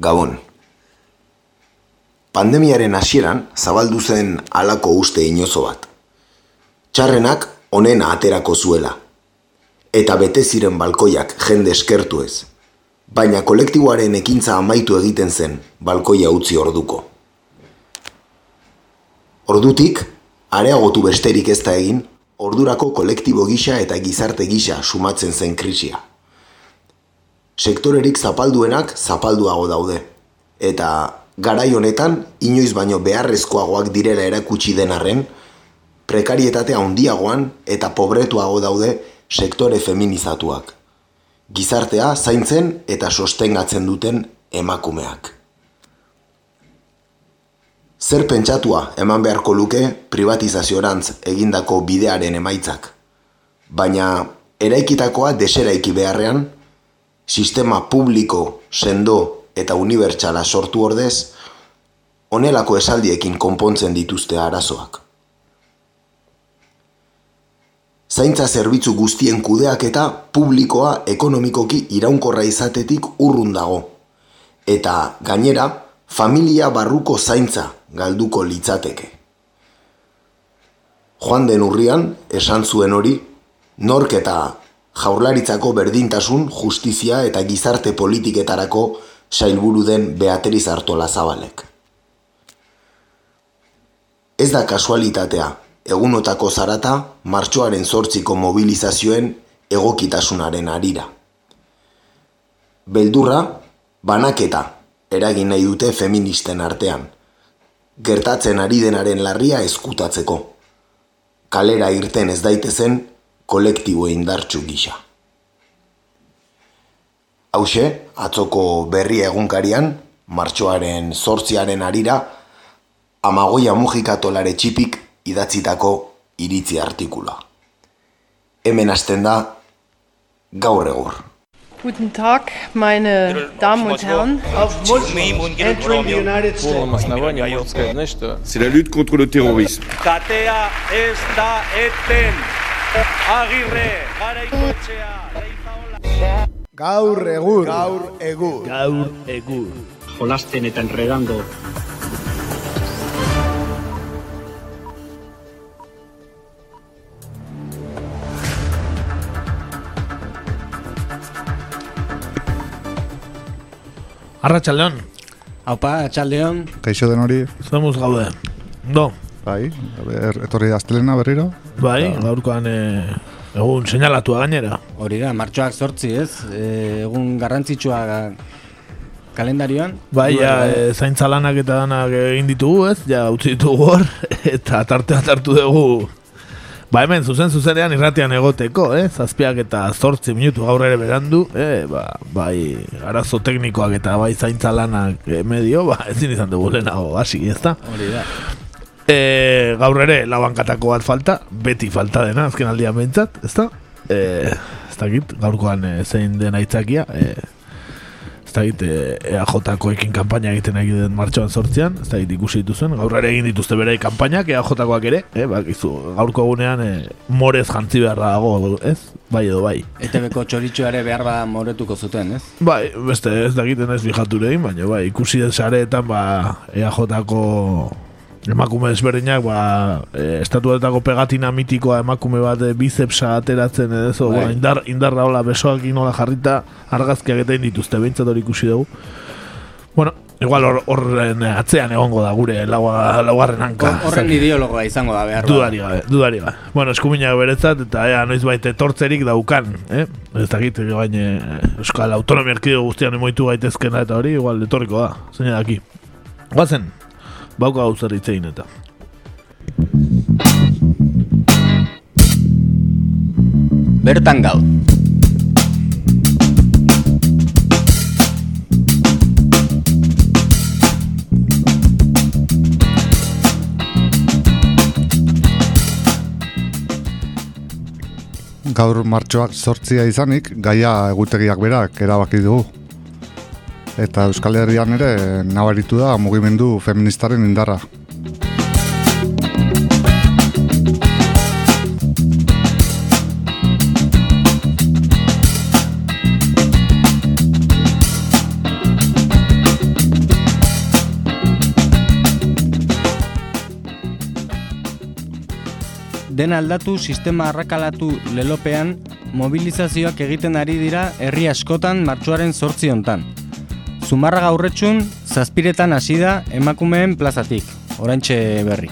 Gabon. Pandemiaren hasieran zabaldu zen halako uste inozo bat. Txarrenak onena aterako zuela. Eta bete ziren balkoiak jende eskertu ez. Baina kolektiboaren ekintza amaitu egiten zen balkoia utzi orduko. Ordutik, areagotu besterik ez da egin, ordurako kolektibo gisa eta gizarte gisa sumatzen zen krisia. Sektorerik zapalduenak zapalduago daude. Eta garai honetan, inoiz baino beharrezkoagoak direla erakutsi den arren, prekarietatea handiagoan eta pobretuago daude sektore feminizatuak. Gizartea zaintzen eta sostengatzen duten emakumeak. Zer pentsatua eman beharko luke privatizaziorantz egindako bidearen emaitzak. Baina eraikitakoa deseraiki beharrean, sistema publiko, sendo eta unibertsala sortu ordez, onelako esaldiekin konpontzen dituzte arazoak. Zaintza zerbitzu guztien kudeak eta publikoa ekonomikoki iraunkorra izatetik urrun dago. Eta gainera, familia barruko zaintza galduko litzateke. Joan den urrian, esan zuen hori, nork eta jaurlaritzako berdintasun, justizia eta gizarte politiketarako sailburu den Beatriz Artola Zabalek. Ez da kasualitatea, egunotako zarata martxoaren zortziko mobilizazioen egokitasunaren arira. Beldurra, banaketa, eragin nahi dute feministen artean. Gertatzen ari denaren larria eskutatzeko. Kalera irten ez daitezen kolektibo indartsu gisa. Hauxe, atzoko berria egunkarian, martxoaren zortziaren arira, amagoia mujikatolare txipik idatzitako iritzi artikula. Hemen hasten da gaur egur. Guten Tag, meine Damen und Herren. C'est la lutte contre le terrorisme. Katea ez da eten. Agirre, garaikoetxea, leizaola. Gaur egur. Gaur egur. Gaur egur. Jolasten eta enredando Arratxaldeon. Haupa, atxaldeon. Kaixo den hori. Zemuz gaude. Do. Bai, a ber, etorri astelena berriro. Bai, gaurkoan e, egun seinalatua gainera. Hori da, martxoak sortzi ez, e, egun garrantzitsua kalendarioan. Bai, ja, e, zaintza lanak eta danak egin ditugu ez, ja, utzi ditugu hor, eta tartea hartu dugu Ba hemen, zuzen zuzenean irratian egoteko, eh? Zazpiak eta zortzi minutu gaur ere berandu, eh? Ba, bai, arazo teknikoak eta bai zaintza lanak eh, medio, ba, ezin izan dugu lehenago, hasi, ez da? Hori da. E, gaur ere, labankatako bat falta, beti falta dena, azken aldian behintzat, ez da? E, ez dakit, gaurkoan e, zein dena itzakia, e, ez dakit, e, EAJ-ko ekin kampaina egiten den martxoan sortzean, ez dakit ikusi dituzuen, gaur ere egin dituzte bere kanpainak, EAJ-koak ere, e, bak, izu, gaurko egunean e, morez jantzi beharra dago, ez? Bai edo bai. ETB-ko txoritxoare behar ba moretuko zuten, ez? Bai, beste ez dakiten ez bijatu egin, baina bai, ikusi den sareetan, ba, EAJ-ko emakume ezberdinak, ba, e, estatuetako pegatina mitikoa emakume bat e, bicepsa ateratzen edo, ba, indar, indarra hola besoak inola jarrita argazkiak eta dituzte, behintzat hori ikusi dugu. Bueno, igual hor- horren atzean egongo da gure laua, laugarren hanka. Hor- Horren ideologoa izango da behar. Dudari gabe, dudari gabe. Bueno, eskuminak beretzat, eta ea, noiz baita etortzerik daukan, eh? Ez dakit, bain, Euskal Autonomia Erkidego guztian emoitu gaitezkena eta hori, igual, etorriko da, zein daki. Guazen, bauka gau zer hitzein eta. Bertan gau. Gaur martxoak sortzia izanik, gaia egutegiak berak erabaki dugu eta Euskal Herrian ere nabaritu da mugimendu feministaren indarra. Den aldatu sistema arrakalatu lelopean, mobilizazioak egiten ari dira herri askotan martxoaren sortzi hontan. Zumarra gaurretxun, zazpiretan hasi da emakumeen plazatik, oraintxe berri.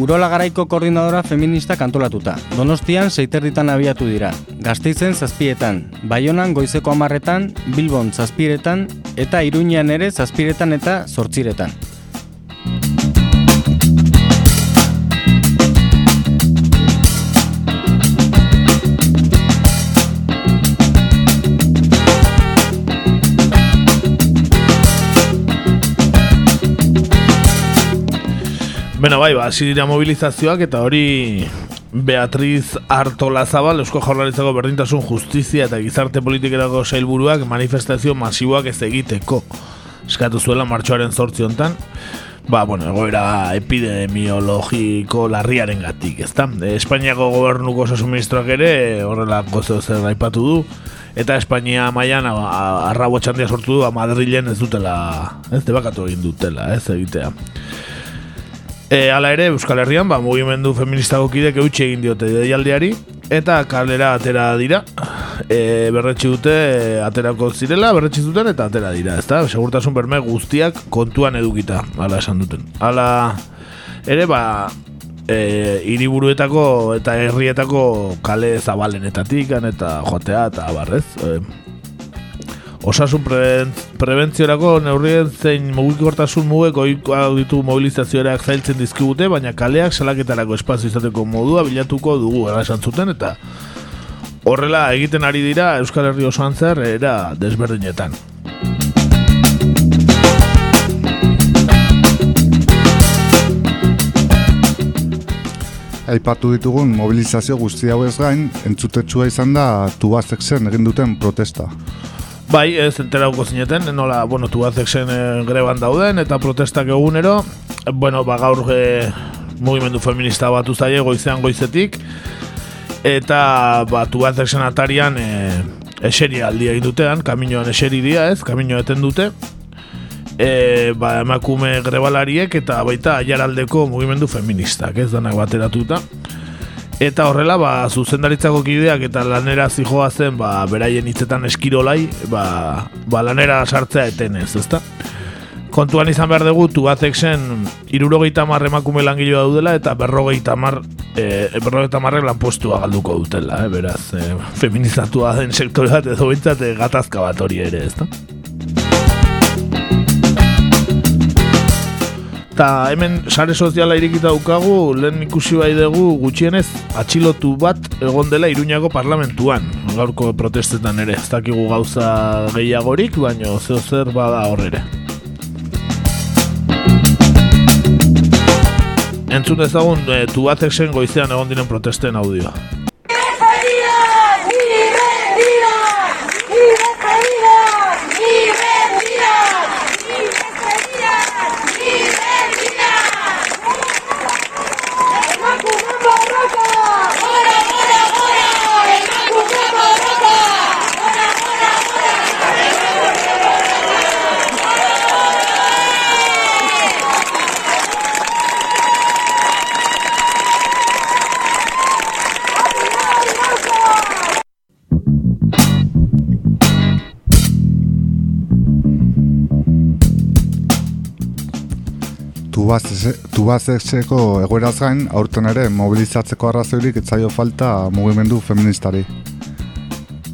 Urola garaiko koordinadora feminista kantolatuta. Donostian seiterditan abiatu dira. Gasteizen zazpietan, Baionan goizeko amarretan, Bilbon zazpiretan, eta Iruñean ere zazpiretan eta zortziretan. Beno, bai, ba, dira mobilizazioak eta hori Beatriz Artola Zabal, Eusko Jaurlaritzako berdintasun justizia eta gizarte politikerako sailburuak manifestazio masiboak ez egiteko. Eskatu zuela martxoaren zortzi hontan, ba, bueno, egoera epidemiologiko larriaren gatik, ezta? Espainiako gobernuko osasun ere horrela gozo zer aipatu du, eta Espainia mailan arrabo txandia sortu du, a Madrilen ez dutela, ez debakatu egin dutela, ez egitea. E, ala ere, Euskal Herrian, ba, mugimendu feministako kidek eutxe egin diote deialdiari, eta kalera atera dira, e, berretxi dute, aterako zirela, berretxi duten, eta atera dira, ezta? Segurtasun berme guztiak kontuan edukita, ala esan duten. Ala ere, ba, e, iriburuetako eta herrietako kale zabalenetatik, eta joatea, eta barrez, e, osasun prebentziorako neurrien zein mugikortasun mugek oikoa ditu mobilizazioak zailtzen dizkigute, baina kaleak salaketarako espazio izateko modua bilatuko dugu esan zuten eta horrela egiten ari dira Euskal Herri osoan zer era desberdinetan. Aipatu ditugun mobilizazio guzti hau ez gain, entzutetsua izan da tubazek egin duten protesta. Bai, ez enterauko zineten, nola, bueno, tubazek zen e, greban dauden, eta protestak egunero, bueno, ba, gaur e, mugimendu feminista bat uzaile goizean goizetik, eta ba, tubazek zen atarian e, eseri aldi egin dutean, kaminoan eseri dia ez, kamino eten dute, e, ba, emakume grebalariek eta baita jaraldeko mugimendu feministak, ez danak bateratuta. Eta horrela, ba, zuzendaritzako kideak eta lanera zijoa zen, ba, beraien hitzetan eskirolai, ba, ba lanera sartzea etenez, ezta? Kontuan izan behar dugu, tubatek zen, irurogeita marre emakume langiloa daudela, eta berrogeita mar, e, berrogeita marre lanpostua galduko dutela, eh? beraz, e, feminizatua den sektore bat edo bintzat, e, gatazka bat hori ere, ezta? Eta hemen sare soziala irikita daukagu, lehen ikusi bai dugu gutxienez atxilotu bat egon dela Iruñako parlamentuan. Gaurko protestetan ere, ez dakigu gauza gehiagorik, baina zeo zer bada horrere. Entzun ezagun, e, tubatek zen goizean egon diren protesten audioa. Tubazeseko egoeraz gain, aurten ere mobilizatzeko arrazoirik etzaio falta mugimendu feministari.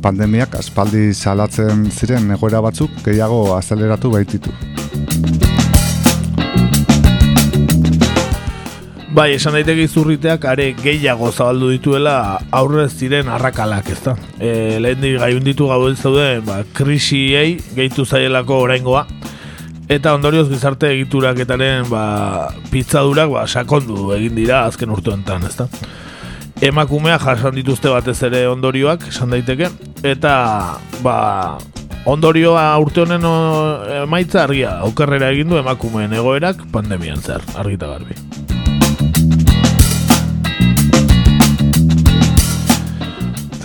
Pandemiak aspaldi salatzen ziren egoera batzuk gehiago azeleratu baititu. Bai, esan daiteke izurriteak are gehiago zabaldu dituela aurrez ziren arrakalak, ezta? E, lehen di gaiun ditu gau zauden, ba, krisiei gehitu zaielako oraingoa, Eta ondorioz gizarte egituraketaren ba, pizzadurak ba, sakondu egin dira azken urte honetan, ezta? Emakumea jasan dituzte batez ere ondorioak, esan daiteke, eta ba, ondorioa urte honen emaitza argia, aukerrera egin du emakumeen egoerak pandemian zer, argita garbi.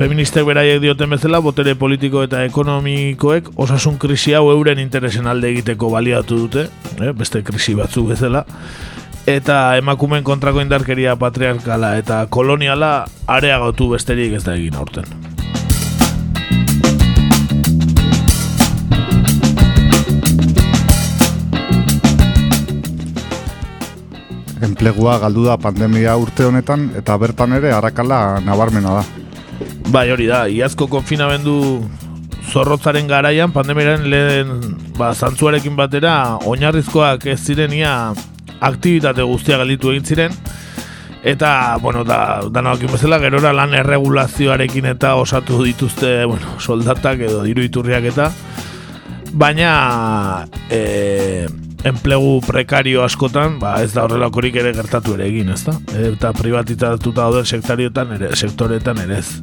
Feministek beraiek dioten bezala, botere politiko eta ekonomikoek osasun krisi hau euren interesen alde egiteko baliatu dute, eh, beste krisi batzuk bezala, eta emakumeen kontrako indarkeria patriarkala eta koloniala areagotu besterik ez da egin aurten. Enplegua galdu da pandemia urte honetan eta bertan ere arakala nabarmena da. Bai, hori da, iazko konfinamendu zorrotzaren garaian, pandemiaren lehen ba, zantzuarekin batera, oinarrizkoak ez zirenia aktivitate guztia gelditu egin ziren, eta, bueno, da, danoak bezala, gerora lan erregulazioarekin eta osatu dituzte, bueno, soldatak edo diru iturriak eta, baina e, enplegu prekario askotan, ba, ez da horrelakorik ere gertatu ere egin, ez da? Eta privatizatuta dauden sektoriotan ere, sektoretan ere ez.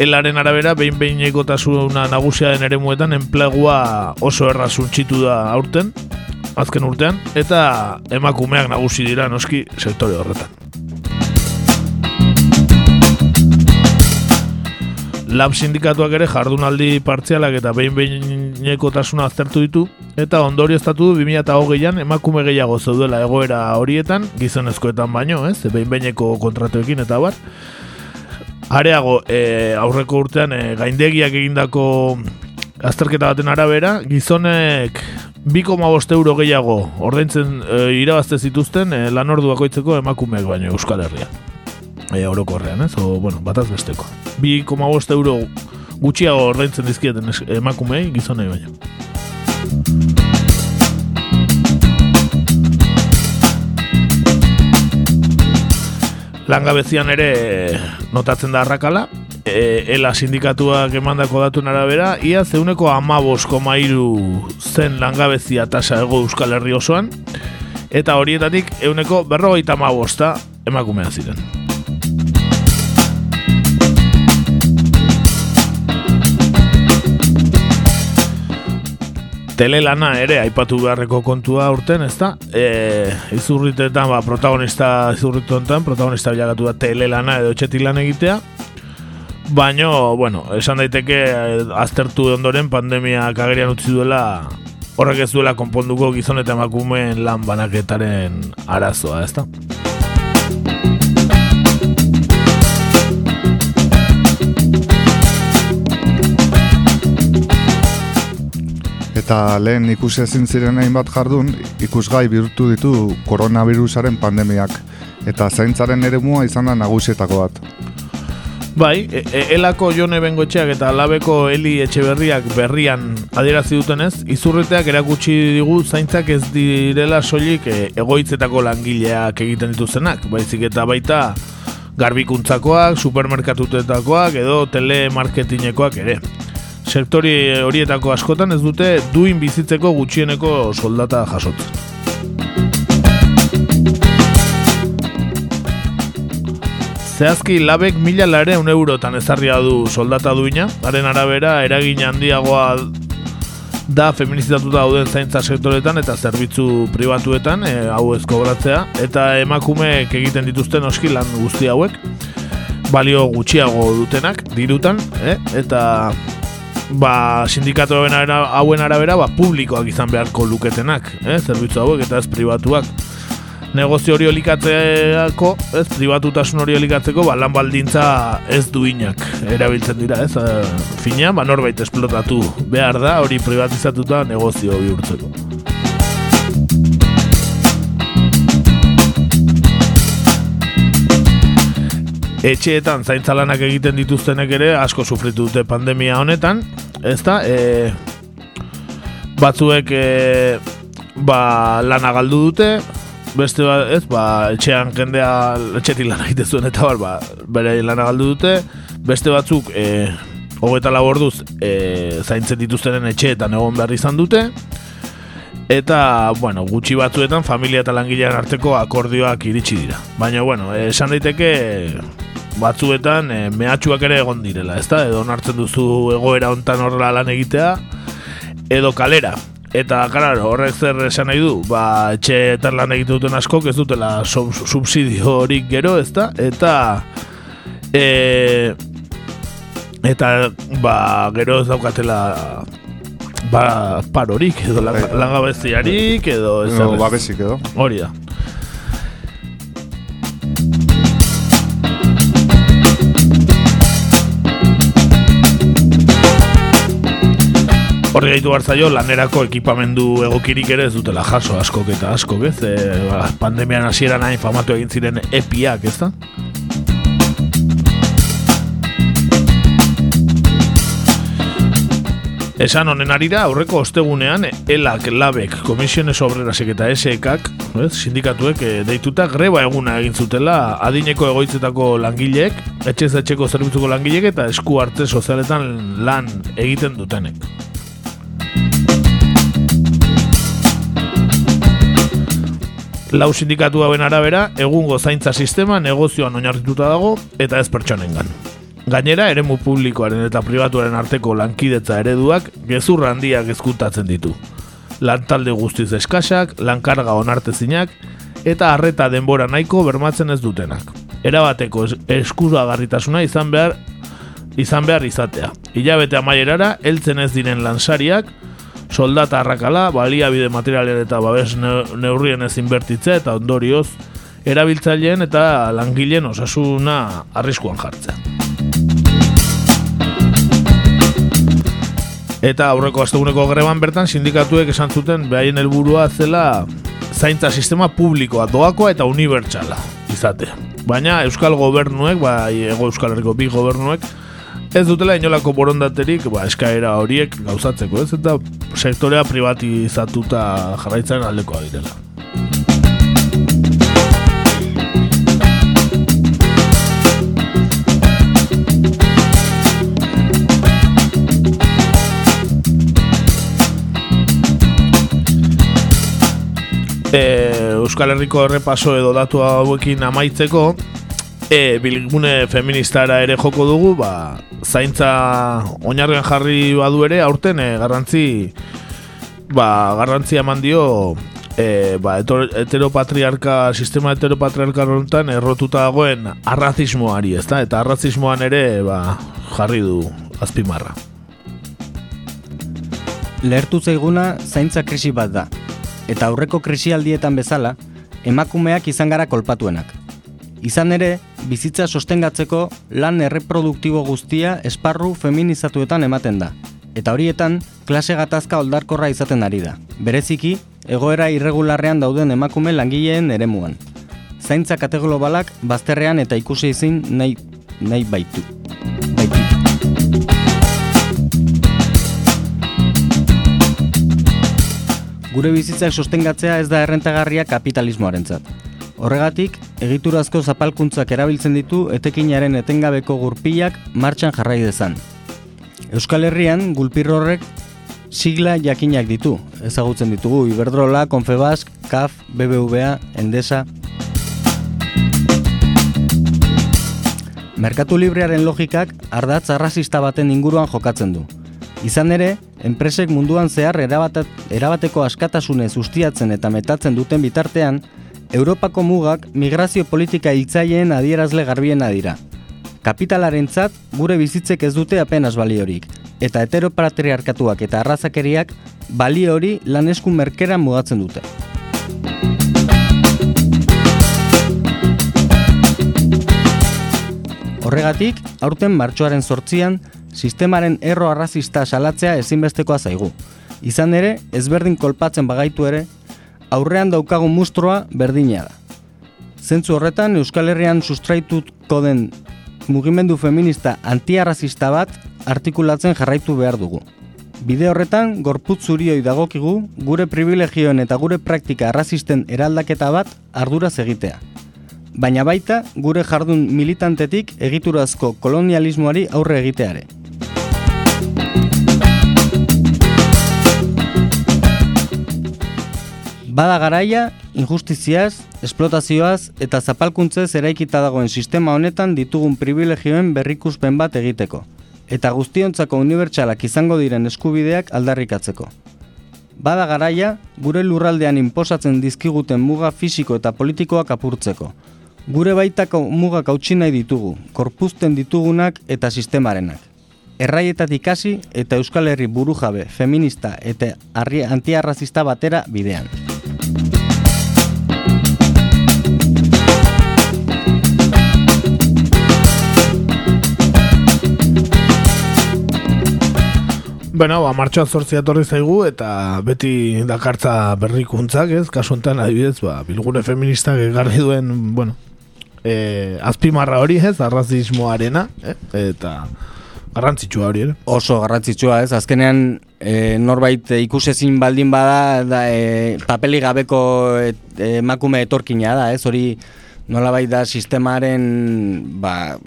Elaren arabera, behin behin ekotasuna nagusia den ere muetan, enplegua oso erra suntxitu da aurten, azken urtean, eta emakumeak nagusi dira noski sektore horretan. Lab sindikatuak ere jardunaldi partzialak eta behin behineko tasuna aztertu ditu, eta ondorio estatu du 2008an emakume gehiago zeudela egoera horietan, gizonezkoetan baino, ez, behin behineko kontratuekin eta bar. Areago, e, aurreko urtean e, gaindegiak egindako azterketa baten arabera, gizonek 2,5 euro gehiago ordaintzen e, irabazte zituzten e, lan ordu bakoitzeko emakumeak baino Euskal Herria. E, orokorrean, ez? O, bueno, bataz besteko. 2,5 euro gutxiago ordaintzen dizkieten emakumei gizonei baino. Langabezian ere notatzen da arrakala, e, ela sindikatuak emandako datuen arabera, ia zeuneko amabos komairu zen langabezia tasa ego Euskal Herri osoan, eta horietatik euneko berrogeita amabosta emakumea ziren. Telelana ere aipatu beharreko kontua urten, ezta? E, izurritetan, ba, protagonista izurritetan, protagonista bilakatu da telelana edo etxetik lan egitea. Baino, bueno, esan daiteke eh, aztertu ondoren pandemia agerian utzi duela horrek ez duela konponduko gizon eta emakumeen lan banaketaren arazoa, ezta? Eta lehen ikusi ezin ziren hainbat jardun, ikusgai bihurtu ditu koronavirusaren pandemiak. Eta zaintzaren eremua izan da nagusietako bat. Bai, e e elako jone bengoetxeak eta labeko Eli Etxeberriak berrian adierazi dutenez, izurreteak erakutsi digu zaintzak ez direla soilik e, egoitzetako langileak egiten dituztenak, baizik eta baita garbikuntzakoak, supermerkatutetakoak edo telemarketingekoak ere. Sektori horietako askotan ez dute duin bizitzeko gutxieneko soldata jasotzen. Zehazki labek mila lareun eurotan ezarria du soldata duina, haren arabera eragin handiagoa da feminizitatuta dauden zaintza sektoretan eta zerbitzu pribatuetan e, hau ez kobratzea eta emakumeek egiten dituzten oski lan guzti hauek balio gutxiago dutenak dirutan eh? eta ba, sindikatoen ara, hauen arabera ba, publikoak izan beharko luketenak eh? zerbitzu hauek eta ez pribatuak negozio hori olikatzeako, ez, pribatutasun hori olikatzeko, ba, lan baldintza ez duinak erabiltzen dira, ez, e, fina, ba, norbait esplotatu behar da, hori privatizatuta negozio bihurtzeko. Etxeetan zaintza lanak egiten dituztenek ere asko sufritu dute pandemia honetan, ezta? E, batzuek e, ba, lana galdu dute, beste bat, ez, ba, etxean jendea etxetik lan egite zuen eta bar, ba, bere lana galdu dute, beste batzuk e, hogeta lau orduz e, zaintzen dituztenen etxeetan egon behar izan dute, eta, bueno, gutxi batzuetan familia eta langilean arteko akordioak iritsi dira. Baina, bueno, esan daiteke batzuetan e, mehatxuak ere egon direla, ezta? Edo onartzen duzu egoera hontan horrela lan egitea, edo kalera, Eta, claro, horrek zer esan nahi du, ba, etxeetan lan egite duten askok ez dutela sub subsidio horik gero, ezta? Eta, e, eta, ba, gero ez daukatela, ba, parorik, edo lan, Bai. langabeziarik, edo ez No, babesik edo. Hori da. Horri gaitu hartzaio lanerako ekipamendu egokirik ere ez dutela jaso askok eta askok, ez? E, ba, pandemian hasieran hain famatu egin ziren epiak, ez da? Esan honen arira, aurreko ostegunean, elak, labek, komisiones obrerasek eta SEKak, ez, sindikatuek e, deituta greba eguna egin zutela adineko egoitzetako langileek, etxez etxeko zerbitzuko langileek eta esku arte sozialetan lan egiten dutenek. Lau sindikatu hauen arabera, egungo zaintza sistema negozioan oinarrituta dago eta ez pertsonengan. Gainera, eremu publikoaren eta pribatuaren arteko lankidetza ereduak gezur handiak ezkutatzen ditu. Lantalde guztiz eskasak, lankarga onartezinak eta harreta denbora nahiko bermatzen ez dutenak. Erabateko eskura garritasuna izan behar izan behar izatea. Ilabete amaierara, heltzen ez diren lansariak, soldata arrakala, baliabide materialen eta babes neurrien ez inbertitze eta ondorioz, erabiltzaileen eta langileen osasuna arriskuan jartzea. Eta aurreko asteguneko greban bertan sindikatuek esan zuten behaien helburua zela zaintza sistema publikoa, doakoa eta unibertsala izatea. Baina Euskal Gobernuek, bai ego Euskal Herriko bi gobernuek, ez dutela inolako borondaterik ba, eskaera horiek gauzatzeko, ez? Eta sektorea privatizatuta jarraitzen aldekoa direla. e, Euskal Herriko errepaso edo datu hauekin amaitzeko e, bilgune feministara ere joko dugu ba, zaintza oinarren jarri badu ere aurten e, garrantzi ba, garrantzi eman dio e, ba, heteropatriarka sistema heteropatriarka honetan errotuta dagoen arrazismoari ezta? Eta arrazismoan ere ba, jarri du azpimarra. Lehertu zaiguna zaintza krisi bat da, eta aurreko krisialdietan bezala, emakumeak izan gara kolpatuenak. Izan ere, bizitza sostengatzeko lan erreproduktibo guztia esparru feminizatuetan ematen da. Eta horietan, klase gatazka oldarkorra izaten ari da. Bereziki, egoera irregularrean dauden emakume langileen eremuan. Zaintza kategolobalak bazterrean eta ikusi ezin nahi, nahi baitu. Gure bizitzak sostengatzea ez da errentagarria kapitalismoarentzat. Horregatik, egiturazko zapalkuntzak erabiltzen ditu etekinaren etengabeko gurpilak martxan jarrai dezan. Euskal Herrian, gulpir horrek sigla jakinak ditu. Ezagutzen ditugu Iberdrola, Confebask, CAF, BBVA, Endesa. Merkatu librearen logikak ardatz arrazista baten inguruan jokatzen du. Izan ere, enpresek munduan zehar erabateko askatasunez ustiatzen eta metatzen duten bitartean, Europako mugak migrazio politika hiltzaileen adierazle garbiena dira. Kapitalarentzat gure bizitzek ez dute apenas baliorik, eta heteropatriarkatuak eta arrazakeriak balio hori lanesku merkeran mugatzen dute. Horregatik, aurten martxoaren sortzian, sistemaren erro arrazista salatzea ezinbestekoa zaigu. Izan ere, ezberdin kolpatzen bagaitu ere, aurrean daukagun mustroa berdina da. Zentzu horretan, Euskal Herrian sustraitutko den mugimendu feminista antiarrazista bat artikulatzen jarraitu behar dugu. Bide horretan, gorputz zurioi dagokigu, gure privilegioen eta gure praktika arrazisten eraldaketa bat arduraz egitea. Baina baita, gure jardun militantetik egiturazko kolonialismoari aurre egiteare. Bada garaia, injustiziaz, esplotazioaz eta zapalkuntzez eraikita dagoen sistema honetan ditugun privilegioen berrikuspen bat egiteko, eta guztiontzako unibertsalak izango diren eskubideak aldarrikatzeko. Bada garaia, gure lurraldean inposatzen dizkiguten muga fisiko eta politikoak apurtzeko. Gure baitako mugak hautsi nahi ditugu, korpuzten ditugunak eta sistemarenak. Erraietatik hasi eta Euskal Herri burujabe, feminista eta antiarrazista batera bidean. Bueno, ba, martxoan zortzi etorri zaigu eta beti dakartza berrikuntzak, ez? Kasu honetan adibidez, ba, bilgune feministak egarri duen, bueno, e, azpimarra hori, ez? Arrazismoarena, eh? eta garrantzitsua hori, ere? Oso garrantzitsua, ez? Azkenean e, norbait ikusezin baldin bada da, e, papeli gabeko e, emakume etorkina da, ez? Hori nolabait da sistemaren ba,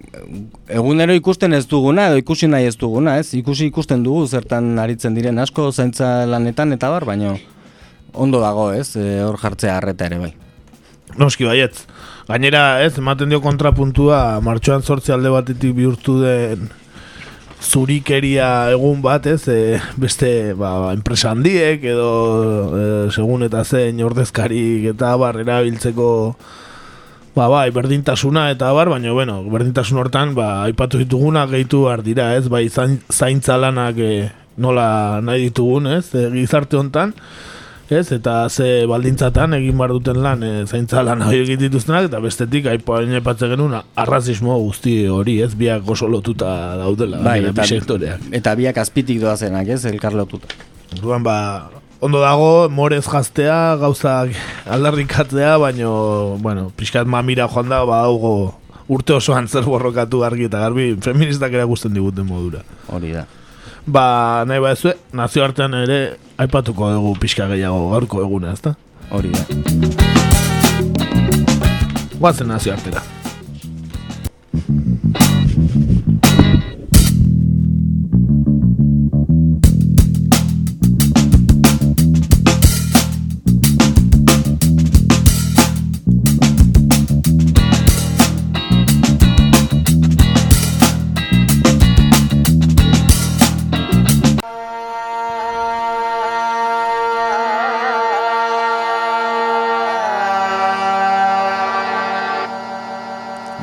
egunero ikusten ez duguna edo ikusi nahi ez duguna, ez? Ikusi ikusten dugu zertan aritzen diren asko zaintza lanetan eta bar, baino ondo dago, ez? E, hor jartzea harreta ere bai. Noski baietz. Gainera, ez, ematen dio kontrapuntua martxoan sortzi alde batetik bihurtu den zurikeria egun bat, ez, e, beste ba, enpresa handiek edo e, segun eta zein ordezkarik eta bar erabiltzeko Ba, bai, berdintasuna eta bar, baina, bueno, berdintasun hortan, ba, aipatu dituguna gehitu behar dira, ez, bai, zain, zaintza lanak e, nola nahi ditugun, ez, e, gizarte hontan, ez, eta ze baldintzatan egin behar duten lan, e, zaintza lan hori egin dituztenak, eta bestetik, aipatzen epatze genuen, arrazismo guzti hori, ez, biak oso lotuta daudela, bai, eta, sektoreak. Eta biak azpitik doazenak, ez, elkar lotuta. Duan, ba, ondo dago, morez jaztea, gauzak aldarrikatzea, baino, bueno, pixkat mamira joan da, ba, urte osoan zer borrokatu argi eta garbi, feministak ere guztien diguten modura. Hori da. Ba, nahi ba ezue, nazio artean ere, aipatuko dugu pixka gehiago gaurko eguna, ezta? Hori da. Guazen nazio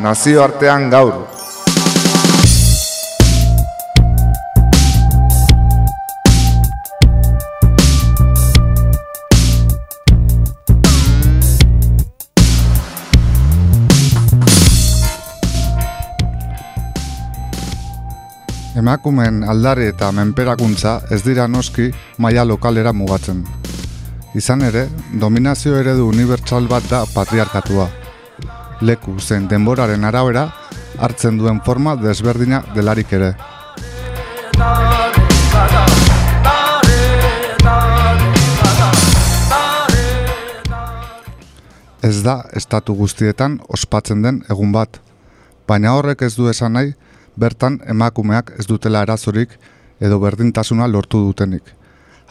nazioartean gaur. Emakumen aldare eta menperakuntza ez dira noski maila lokalera mugatzen. Izan ere, dominazio eredu unibertsal bat da patriarkatua leku zen denboraren arabera hartzen duen forma desberdina delarik ere. Ez da estatu guztietan ospatzen den egun bat, baina horrek ez du esan nahi bertan emakumeak ez dutela erazorik edo berdintasuna lortu dutenik.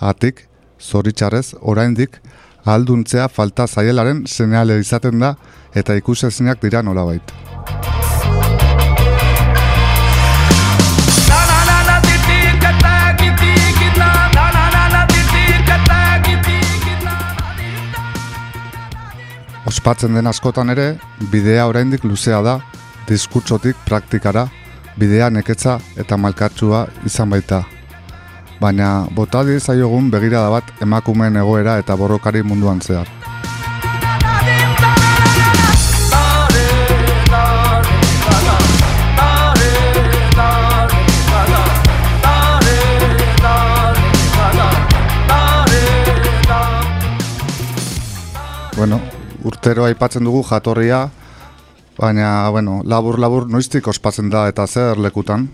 Hatik, zoritxarrez, oraindik, ahalduntzea falta zaielaren seneale izaten da eta ikusezinak dira nolabait. Ospatzen den askotan ere, bidea oraindik luzea da, diskurtsotik praktikara, bidea neketza eta malkatsua izan baita. Baina, botadi zaiogun begirada bat emakumeen egoera eta borrokari munduan zehar. bueno, urtero aipatzen dugu jatorria, baina, bueno, labur-labur noiztik ospatzen da eta zer lekutan?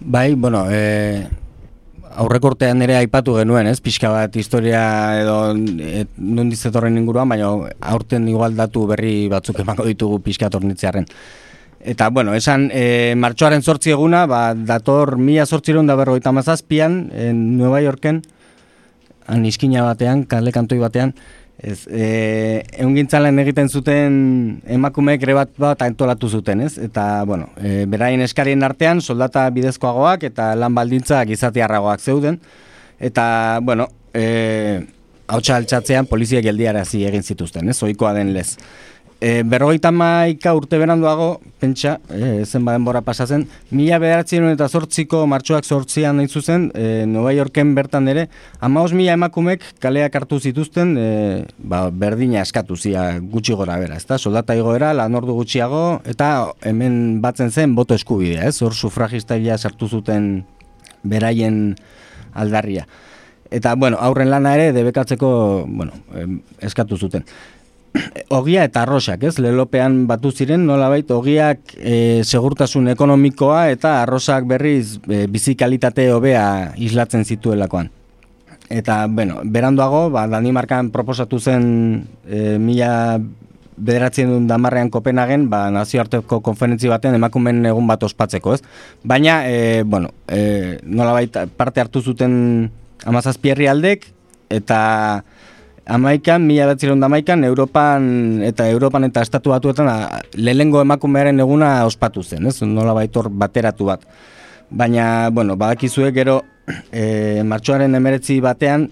Bai, bueno, e, aurreko urtean ere aipatu genuen, ez, pixka bat historia edo e, nondizetorren inguruan, baina aurten igual datu berri batzuk emango ditugu pixka tornitzearen. Eta, bueno, esan, e, martxoaren sortzi eguna, ba, dator mila sortzireun da berroita mazazpian, en Nueva Yorken, han batean, kale kantoi batean, Ez, e, egun egiten zuten emakumeek ere bat bat antolatu zuten, ez? Eta, bueno, e, beraien eskarien artean soldata bidezkoagoak eta lan baldintzak izatiarragoak zeuden. Eta, bueno, e, hau altxatzean poliziak geldiarazi egin zituzten, ez? Oikoa den lez. E, berrogeita maika urte beranduago, pentsa, e, zen baden bora pasazen, mila bederatzen eta zortziko martxoak zortzian nahi zuzen, e, Nova Yorken bertan ere, amaos mila emakumek kaleak hartu zituzten, e, ba, berdina eskatu zia gutxi gora bera, ezta? Soldata igoera, lan ordu gutxiago, eta hemen batzen zen boto eskubidea, ez? Hor sufragista sartu zuten beraien aldarria. Eta, bueno, aurren lana ere debekatzeko, bueno, eskatu zuten. Ogia eta arrosak, ez? Lelopean batu ziren, nolabait, ogiak e, segurtasun ekonomikoa eta arrosak berriz e, bizikalitate hobea islatzen zituelakoan. Eta, bueno, beranduago, ba, Danimarkan proposatu zen e, mila bederatzen duen damarrean Kopenhagen, ba, nazioarteko konferentzi baten emakumen egun bat ospatzeko, ez? Baina, e, bueno, e, nolabait parte hartu zuten amazazpierri aldek, eta amaikan, mila behatziron damaikan, Europan eta Europan eta estatu batuetan a, lehengo emakumearen eguna ospatu zen, ez? Nola baitor bateratu bat. Baina, bueno, badakizue gero e, martxoaren emeretzi batean,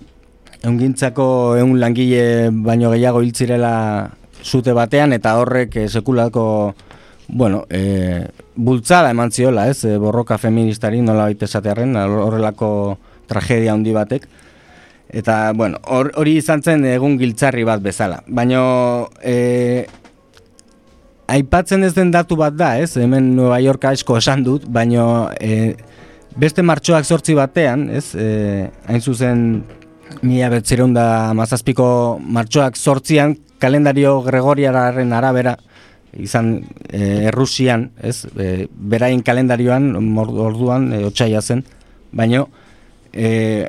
eungintzako egun langile baino gehiago hiltzirela zute batean, eta horrek e, sekulako, bueno, e, bultzada eman ziola, ez? Borroka feministari nola baita esatearen, horrelako tragedia handi batek. Eta, bueno, hori izan zen egun giltzarri bat bezala. Baina, e, aipatzen ez den datu bat da, ez? Hemen Nueva York asko esan dut, baina e, beste martxoak sortzi batean, ez? E, hain zuzen, mila betzireun da mazazpiko martxoak sortzian, kalendario gregoriararen arabera, izan e, Errusian, ez? E, berain kalendarioan, orduan, e, otxaia zen, baina, e,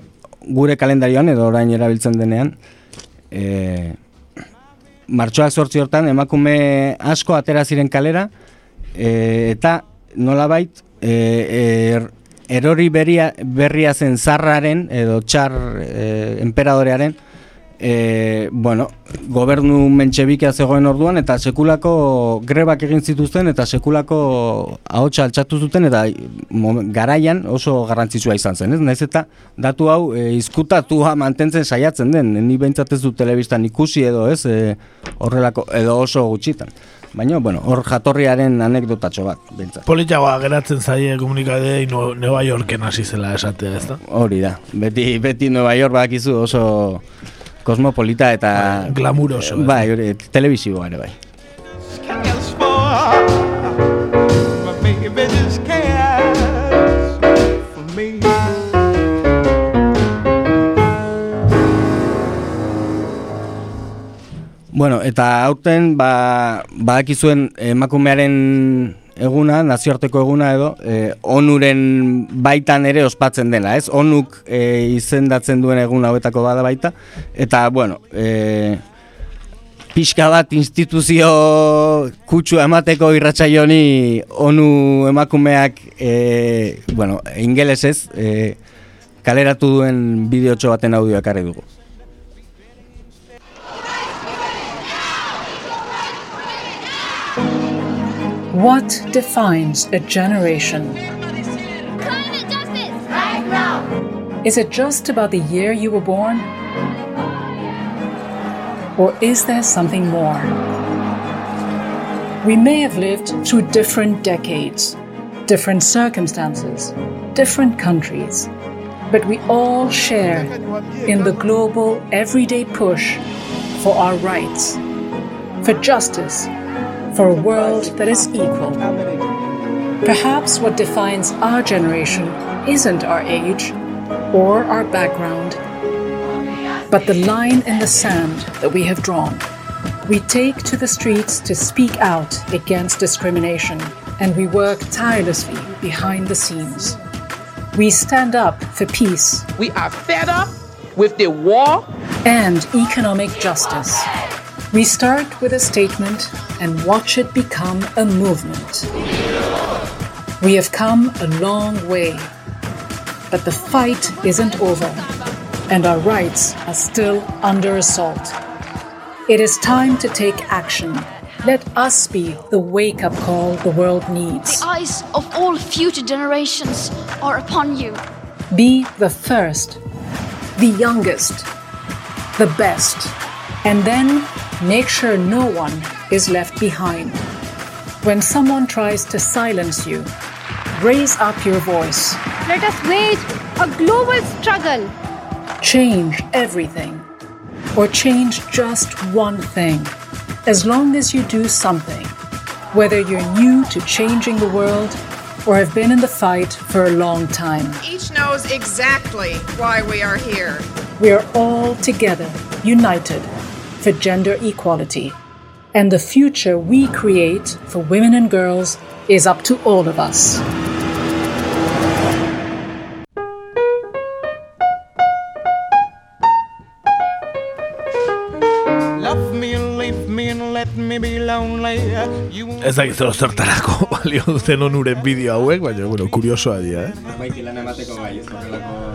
gure kalendarioan edo orain erabiltzen denean e, martxoak sortzi hortan emakume asko atera ziren kalera e, eta nolabait e, er, erori beria, berria zen zarraren edo txar e, emperadorearen e, bueno, gobernu mentxebikea zegoen orduan eta sekulako grebak egin zituzten eta sekulako ahotsa altxatu zuten eta garaian oso garrantzitsua izan zen, ez? Naiz eta datu hau e, izkutatua mantentzen saiatzen den, ni behintzat ez du telebistan ikusi edo, ez? E, horrelako edo oso gutxitan. Baina, bueno, hor jatorriaren anekdotatxo bat, bintzat. Politiagoa geratzen zaie komunikadei no, Nueva Yorken hasi zela esatea, ez da? Hori da, beti, beti Nueva York bakizu oso kosmopolita eta bai, glamuroso. Bai, hori, telebizioa ere bai. Bueno, eta aurten ba badakizuen emakumearen eguna, nazioarteko eguna edo, e, onuren baitan ere ospatzen dela, ez? Onuk e, izendatzen duen egun hauetako bada baita, eta, bueno, e, pixka bat instituzio kutsu emateko irratxaioni onu emakumeak, e, bueno, ingelesez, e, kaleratu duen bideotxo baten audioak arre dugu. What defines a generation? Climate justice! Right now! Is it just about the year you were born? Or is there something more? We may have lived through different decades, different circumstances, different countries, but we all share in the global everyday push for our rights, for justice, for a world that is equal. Perhaps what defines our generation isn't our age or our background, but the line in the sand that we have drawn. We take to the streets to speak out against discrimination, and we work tirelessly behind the scenes. We stand up for peace. We are fed up with the war and economic justice. We start with a statement and watch it become a movement. We have come a long way, but the fight isn't over, and our rights are still under assault. It is time to take action. Let us be the wake up call the world needs. The eyes of all future generations are upon you. Be the first, the youngest, the best, and then Make sure no one is left behind. When someone tries to silence you, raise up your voice. Let us wage a global struggle. Change everything, or change just one thing. As long as you do something, whether you're new to changing the world or have been in the fight for a long time. Each knows exactly why we are here. We are all together, united for gender equality. And the future we create for women and girls is up to all of us. Love me and leave me and let me be lonely. You Ez da gizero zertarako balio duten onuren bideo hauek, baina, bueno, kuriosoa dira, eh? Norbait lan emateko bai, ez horrelako... Eta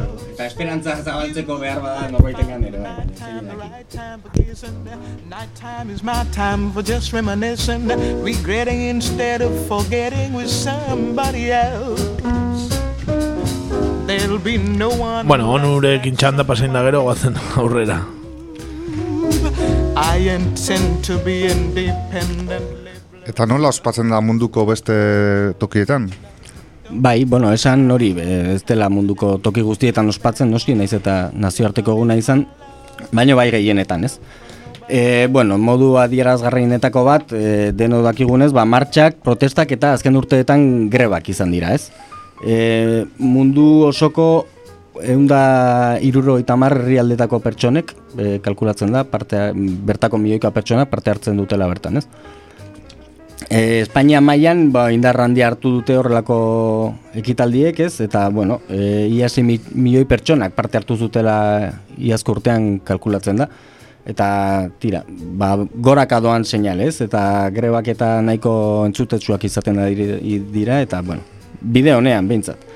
esperantza zabaltzeko behar bada norbaiten ere bai. Nighttime is my time for just reminiscing, regretting instead of forgetting with somebody else. There'll be no one. Bueno, onurekin txanda pasein da gero, guazen aurrera. I intend to be independent. Eta nola ospatzen da munduko beste tokietan? Bai, bueno, esan hori, ez dela munduko toki guztietan ospatzen, noski, naiz eta nazioarteko eguna izan, baino bai gehienetan, ez? E, bueno, modu adierazgarrienetako bat, e, deno dakigunez, ba, martxak, protestak eta azken urteetan grebak izan dira, ez? E, mundu osoko eunda iruro eta herrialdetako pertsonek, e, kalkulatzen da, parte, bertako milioika pertsona parte hartzen dutela bertan, ez? E, Espainia mailan ba, indar handia hartu dute horrelako ekitaldiek, ez? Eta, bueno, e, iasi mi, milioi pertsonak parte hartu zutela iazko urtean kalkulatzen da. Eta, tira, ba, goraka doan seinale, ez? Eta grebak eta nahiko entzutetsuak izaten da dira, eta, bueno, bide honean, behintzat.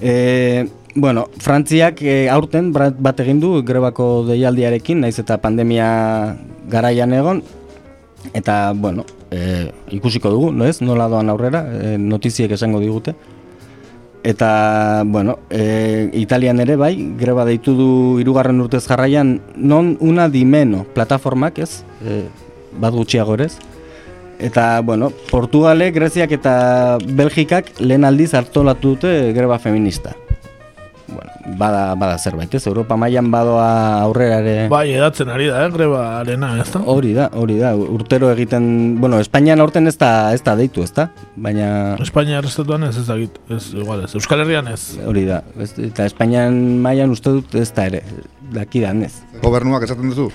E, bueno, Frantziak e, aurten bat egin du grebako deialdiarekin, naiz eta pandemia garaian egon, eta, bueno, e, ikusiko dugu, no ez? Nola doan aurrera, e, notiziek esango digute. Eta, bueno, e, Italian ere bai, greba deitu du hirugarren urtez jarraian, non una dimeno plataformak, ez? E, bat gutxiago ere ez? Eta, bueno, Portugale, Greziak eta Belgikak lehen aldiz hartolatu dute greba feminista. Bueno, bada, bada zerbait, ez? Europa mailan badoa aurrera ere... Bai, edatzen ari da, eh, greba arena, ez da? Hori da, hori da, urtero egiten, bueno, Espainian aurten ez da, ez da deitu, ez da? Baina... Espainia errestatuan ez ezagit, ez, igual ez, Euskal Herrian ez. Hori da, ez, eta Espainian mailan uste dut ez da ere, dakidan ez. Gobernuak esaten duzu?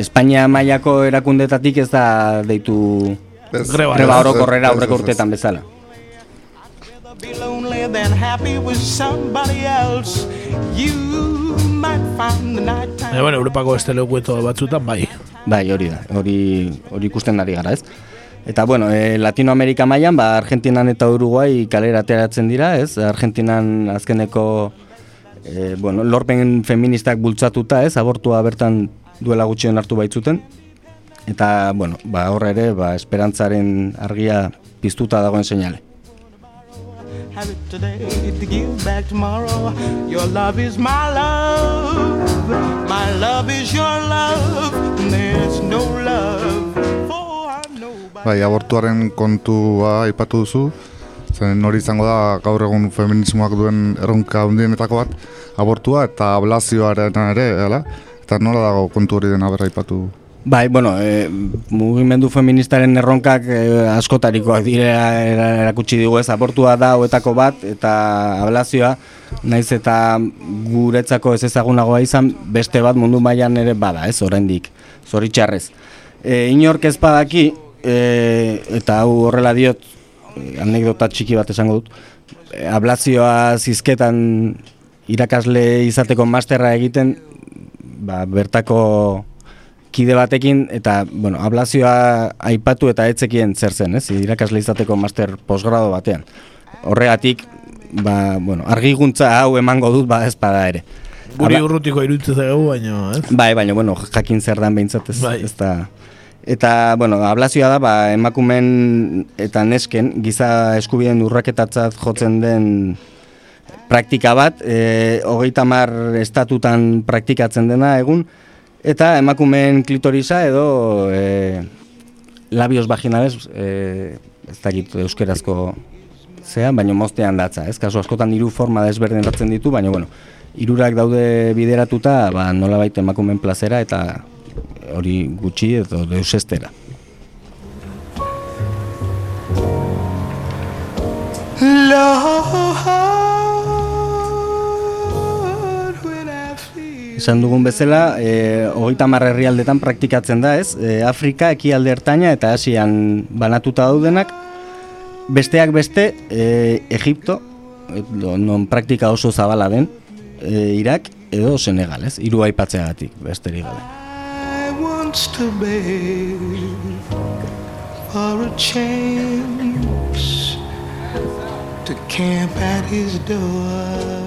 Espainia mailako erakundetatik ez da deitu Ez. greba, ez, orokorrera aurreko ez, ez. urteetan bezala. Than happy with somebody else. You might find the nighttime. Baina, bueno, Europako beste lekueto batzutan, bai. Bai, hori da, hori, hori ikusten ari gara, ez? Eta, bueno, e, Latinoamerika mailan, ba, Argentinan eta Uruguay kalera ateratzen dira, ez? Argentinan azkeneko, e, bueno, lorpen feministak bultzatuta, ez? Abortua bertan duela gutxien hartu baitzuten. Eta, bueno, ba, horre ere, ba, esperantzaren argia piztuta dagoen seinale. Have it today to give back tomorrow. Your love is my love. My love is your love. There's no love for by Bai, abortuaren kontua aipatu duzu, zen hori izango da gaur egun feminismoak duen erronka handienetako bat, abortua eta ablazioaren ere, ala? Eta nola dago kontu hori dena berra aipatu? Bai, bueno, e, mugimendu feministaren erronkak e, askotarikoak dire erakutsi digu ez, abortua da hoetako bat, eta ablazioa, naiz eta guretzako ez ezagunagoa izan, beste bat mundu mailan ere bada, ez, oraindik, zoritxarrez. E, inork ez badaki, e, eta hau horrela diot, anekdota txiki bat esango dut, e, ablazioa zizketan irakasle izateko masterra egiten, ba, bertako kide batekin eta bueno, ablazioa aipatu eta etzekien zer zen, ez? Irakasle izateko master posgrado batean. Horregatik, ba, bueno, argiguntza hau emango dut ba ez bada ere. Guri Abla- urrutiko iruditzen zaigu, baina, ez? Bai, baina bueno, jakin zer dan behintzat ez, Bai. ez da. Eta, bueno, ablazioa da, ba, emakumen eta nesken giza eskubideen urraketatzat jotzen den praktika bat, e, hogeita mar estatutan praktikatzen dena egun, eta emakumeen klitorisa edo e, labios vaginales, e, ez dakit euskerazko zean, baina moztean datza, ez? Kasu askotan hiru forma desberdinatzen ditu, baina bueno, hirurak daude bideratuta, ba nolabait emakumeen plazera eta hori gutxi edo deusestera. Esan dugun bezala, e, hogeita marra herrialdetan praktikatzen da, ez? E, Afrika, ekialde ertaina eta Asian banatuta daudenak, besteak beste, e, Egipto, non praktika oso zabala den, e, Irak edo Senegal, ez? Hiru aipatzeagatik, besterik gabe. For a chance to camp at his door.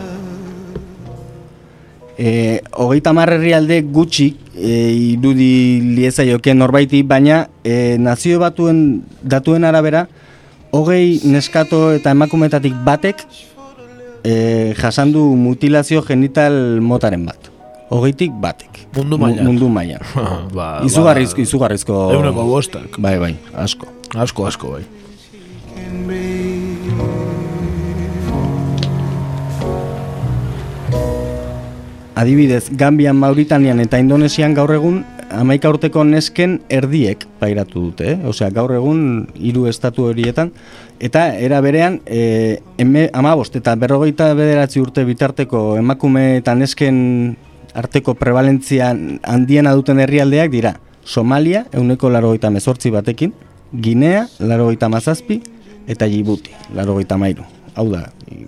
E, hogeita hamar herrialde gutxi e, irudi lieza joke norbaiti, baina e, nazio batuen datuen arabera, hogei neskato eta emakumetatik batek e, jasandu mutilazio genital motaren bat. Hogeitik batek. Mundu Mu- mailan. Mundu mailan. ba, izugarrizko, izugarrizko... Euneko bostak. Bai, bai, asko. Asko, asko, bai. Adibidez, Gambian, Mauritanian eta Indonesian gaur egun amaika urteko nesken erdiek pairatu dute, eh? Osea, gaur egun hiru estatu horietan, eta era berean, e, eme, amabost eta berrogeita bederatzi urte bitarteko emakume eta nesken arteko prevalentzia handiena duten herrialdeak dira Somalia, euneko larogeita mezortzi batekin, Ginea, larogeita mazazpi, eta Djibouti, larogeita mairu. Hau da,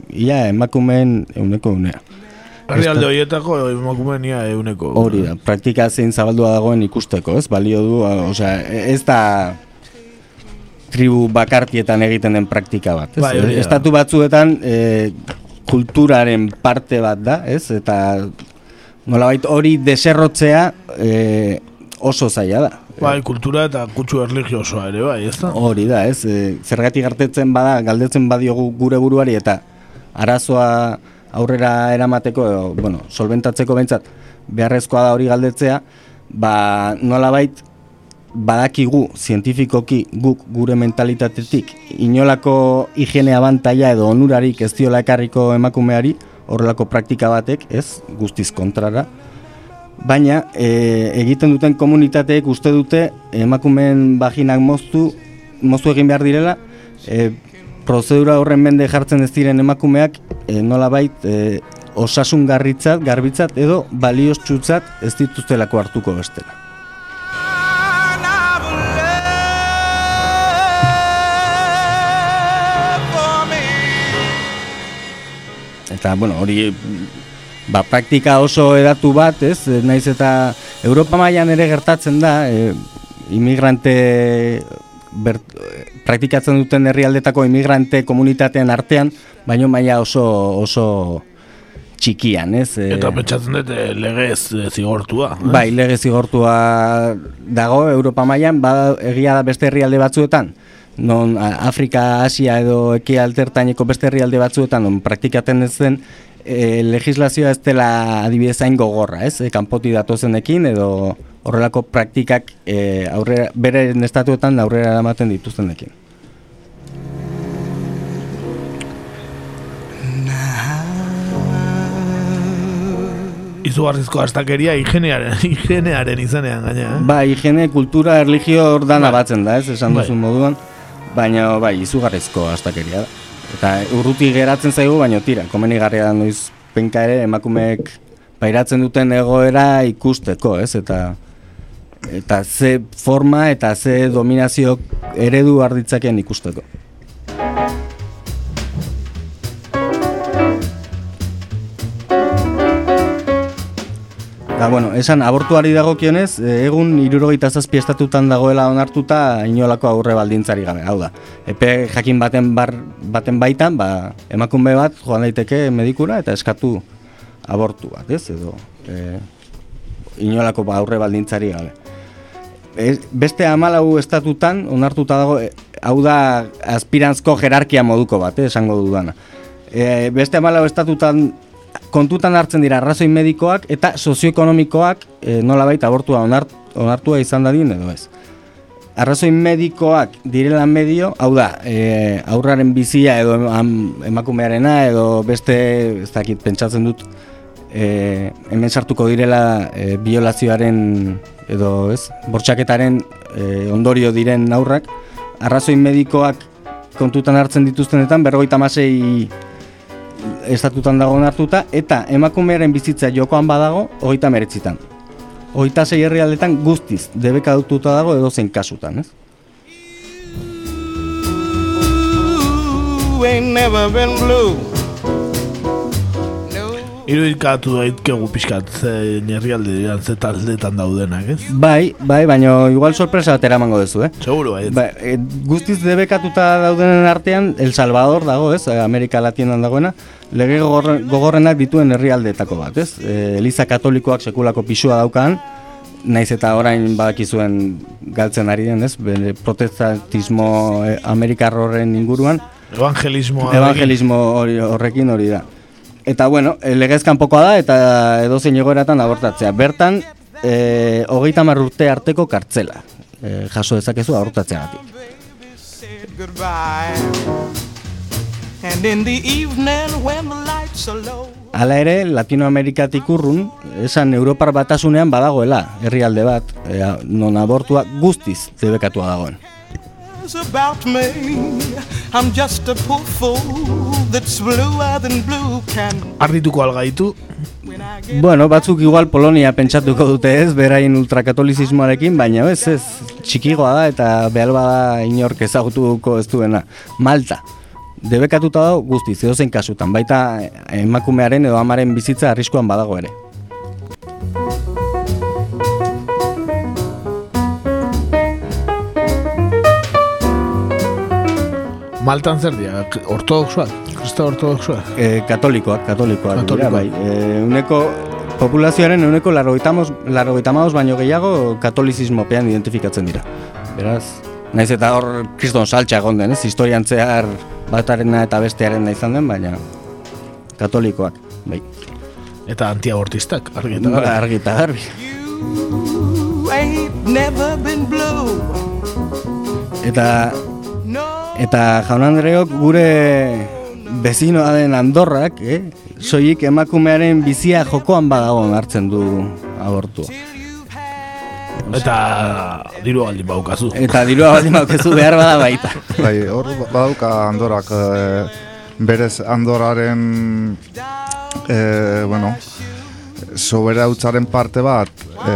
ia emakumeen euneko unea. Herrialde horietako emakumeen ia euneko. Hori da, praktika zein zabaldua dagoen ikusteko, ez? Balio du, osea, ez da tribu bakartietan egiten den praktika bat, ez? Bai. Estatu batzuetan e, kulturaren parte bat da, ez? Eta nolabait hori deserrotzea e, oso zaila da. Bai, kultura eta kutsu erligiosoa ere, bai, ez da? Hori da, ez? E, zergatik gartetzen bada, galdetzen badiogu gure buruari eta arazoa aurrera eramateko, edo, bueno, solventatzeko behintzat, beharrezkoa da hori galdetzea, ba, nolabait, badakigu zientifikoki guk gure mentalitatetik inolako higiene abantaila edo onurarik ez diola ekarriko emakumeari horrelako praktika batek, ez, guztiz kontrara, baina e, egiten duten komunitateek uste dute emakumeen vaginak moztu, moztu egin behar direla, e, prozedura horren mende jartzen ez diren emakumeak e, nolabait e, osasun garritzat, garbitzat edo balioztzutzat ez dituztelako hartuko bestela. Eta, bueno, hori ba, praktika oso edatu bat, ez? Naiz eta Europa mailan ere gertatzen da, e, imigrante ber, praktikatzen duten herrialdetako imigrante komunitatean artean, baino maila oso oso txikian, ez? E, Eta pentsatzen dut eh, legez eh, zigortua. eh? Bai, lege zigortua dago Europa mailan, ba, egia da beste herrialde batzuetan, non Afrika, Asia edo eki altertaineko beste herrialde batzuetan, non praktikaten ez den, e, legislazioa ez dela adibidez hain gogorra, ez? E, kanpoti datozenekin edo horrelako praktikak e, aurrera, bere estatuetan aurrera eramaten dituztenekin. Izugarrizko astakeria higienearen, higienearen izanean gaina, eh? Bai, higiene, kultura, erlijio hor dana batzen da, ez, esan Bai. duzun moduan, baina bai, izugarrizko astakeria da. Eta urruti geratzen zaigu, baina tira, komenigarria da noiz penka ere emakumeek pairatzen duten egoera ikusteko, ez, eta eta ze forma eta ze dominazio eredu arditzaken ikusteko. Da, bueno, esan abortuari dagokionez, eh, egun irurogeita zazpi estatutan dagoela onartuta inolako aurre baldintzari gabe. Hau da, epe jakin baten, bar, baten baitan, ba, emakume bat joan daiteke medikura eta eskatu abortu bat, ez? Edo, e, inolako ba, aurre baldintzari gabe. Ez, beste amalau estatutan onartuta dago, e, hau da aspirantzko jerarkia moduko bat, eh, esango dudana. E, beste amalau estatutan kontutan hartzen dira arrazoi medikoak eta sozioekonomikoak e, nolabait abortua onart, onartua izan dadin edo ez. Arrazoi medikoak direla medio, hau da, e, aurraren bizia edo em- emakumearena edo beste, ez dakit, pentsatzen dut, e, hemen sartuko direla e, biolazioaren edo ez, bortxaketaren e, ondorio diren aurrak, arrazoi medikoak kontutan hartzen dituztenetan, berrogeita masei estatutan dago hartuta eta emakumearen bizitza jokoan badago hogeita meretzitan. Hogeita sei herrialdetan guztiz debekatuta dago edo zein kasutan, ez? You ain't never been blue. Irudikatu daitkegu pixkat ze herrialde diran ze taldetan daudenak, ez? Bai, bai, baina igual sorpresa bat eramango duzu, eh? Seguro, bai. Ba, e, guztiz debekatuta daudenen artean, El Salvador dago, ez? Amerika Latinan dagoena, lege gogorren- gogorrenak dituen herrialdeetako bat, ez? E, Eliza katolikoak sekulako pisua daukan, naiz eta orain badakizuen galtzen ari den, ez? Bere protestantismo eh, amerikar horren inguruan, evangelismo hori horrekin hori da. Eta bueno, eh, legez kanpokoa da eta edozein egoeratan abortatzea. Bertan, e, hogeita urte arteko kartzela. E, jaso dezakezu abortatzeagatik. Hala ere, Latinoamerikatik urrun, esan Europar batasunean badagoela, herrialde bat, e, non abortua guztiz debekatua dagoen. It's about me. I'm just a poor fool that's bluer than blue can. Ardituko algaitu. Bueno, batzuk igual Polonia pentsatuko dute ez, berain ultrakatolizismoarekin, baina ez, ez, txikigoa da eta behal bada inork ezagutuko ez duena. Malta, debekatuta dago guztiz, edozein kasutan, baita emakumearen edo amaren bizitza arriskuan badago ere. Maltan zer dira? Ortodoxoak? Krista ortodoxoak? E, katolikoak, katolikoak, dira, Katolikoak. bai. E, uneko, populazioaren uneko larrogeita maoz baino gehiago katolizismopean identifikatzen dira. Beraz, naiz eta hor kriston saltxa egon den, ez? Historian zehar batarena eta bestearen izan den, baina katolikoak, bai. Eta antiabortistak, argi eta Ba, garbi. argi eta garbi. Eta eta jaun Andreok gure bezinoa den Andorrak, eh? Soilik emakumearen bizia jokoan badago hartzen du abortua. Eta diru baldin baukazu. Eta dirua baldin baukezu behar bada baita. Bai, hor badauka Andorak e, berez Andoraren e, bueno, sobera utzaren parte bat e,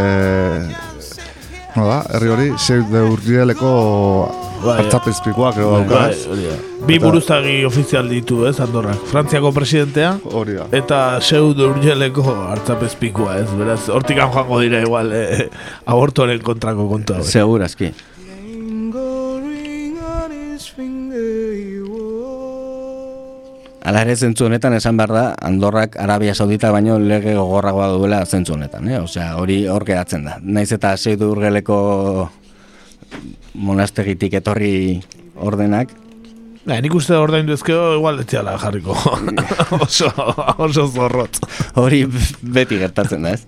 no da, herri hori Save the Urrieleko Bai, hartzapezpikoak edo dauka. Bai, hori da. Bi buruzagi ofizial ditu, ez, Andorrak. Frantziako presidentea, hori da. eta pseudo urgeleko hartzapezpikoa, ez, beraz, hortikan joango dira igual, eh, abortoren kontrako kontua. hori. Segurazki. Ala ere zentzu honetan esan behar da, Andorrak Arabia Saudita baino lege gogorragoa duela zentzu honetan, eh? Osea, hori hor geratzen da. Naiz eta seidu urgeleko monastegitik etorri ordenak, Ba, nik uste ordaindu ezkeo, igual etxeala jarriko. oso, oso zorrotz. hori beti gertatzen da, ez?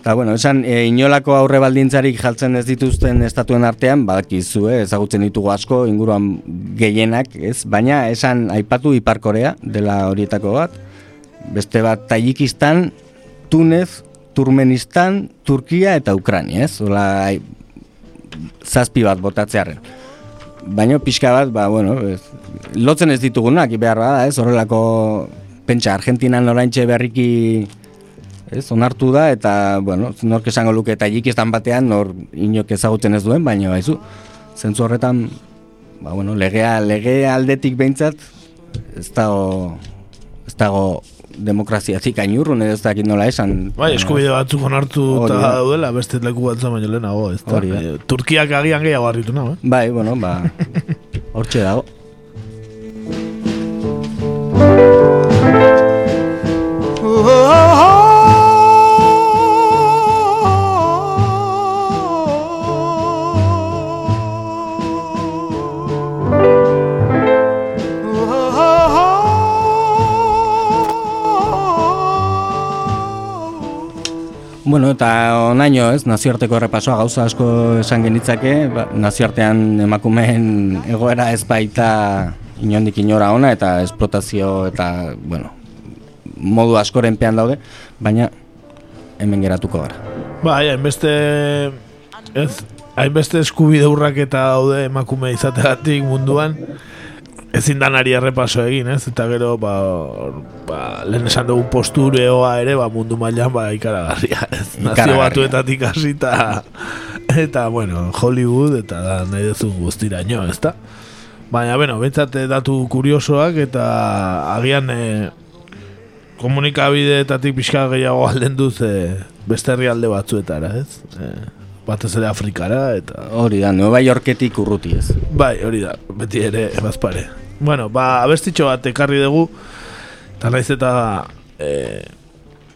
Eta, bueno, esan, e, inolako aurre baldintzarik jaltzen ez dituzten estatuen artean, badakizu, eh, ezagutzen ditugu asko, inguruan gehienak, ez? Baina, esan, aipatu Ipar Korea, dela horietako bat, beste bat Tajikistan, Tunez, Turmenistan, Turkia eta Ukrania, ez? Ola, ai, zazpi bat botatzearen. Baina pixka bat, ba, bueno, ez, lotzen ez ditugunak, behar bada, ez? Horrelako, pentsa, Argentinan oraintxe berriki ez, onartu da, eta, bueno, nork esango luke Tajikistan batean, nor inok ezagutzen ez duen, baina baizu, zentzu horretan, ba, bueno, legea, legea aldetik behintzat, ez dago, ez dago demokraziatik ainurrun, edo ez dakit nola esan. Bai, eskubide batzuk onartu eta da. daudela, beste leku batza baino lehenago, ez da. Hori. Eh, Turkiak agian gehiago harritu nago, eh? Bai, bueno, ba, hortxe dago. Onaino ez, nazioarteko errepasoa gauza asko esan genitzake, ba, nazioartean emakumeen egoera ez baita inondik inora ona eta esplotazio eta, bueno, modu askoren pean daude, baina hemen geratuko gara. Bai, hainbeste ez, hainbeste eskubide urraketa daude emakume izategatik munduan, ezin danari errepaso egin, ez? Eta gero, ba, ba, lehen esan dugu postureoa ere, ba, mundu mailan ba, ikaragarria, ez? Nazio batuetatik hasita eta, bueno, Hollywood, eta da, nahi duzun guztiraino, ez da? Baina, bueno, bentsat datu kuriosoak, eta agian e, komunikabideetatik pixka gehiago alden duz e, beste herrialde batzuetara, ez? E, batez ere Afrikara, eta... Hori da, Nueva Yorketik urruti ez. Bai, hori da, beti ere, bazpare. Bueno, ba, abestitxo bat ekarri dugu, eta naiz eta e,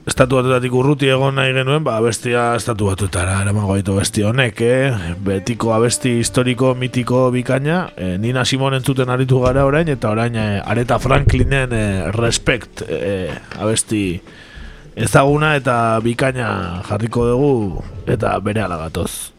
estatu batutatik urruti egon nahi genuen, ba, abestia estatu batutara, eramago gaitu besti honek, eh? betiko abesti historiko, mitiko bikaina, e, Nina Simon entzuten aritu gara orain, eta orain e, Areta Franklinen e, respect e, abesti ezaguna eta bikaina jarriko dugu eta bere alagatoz.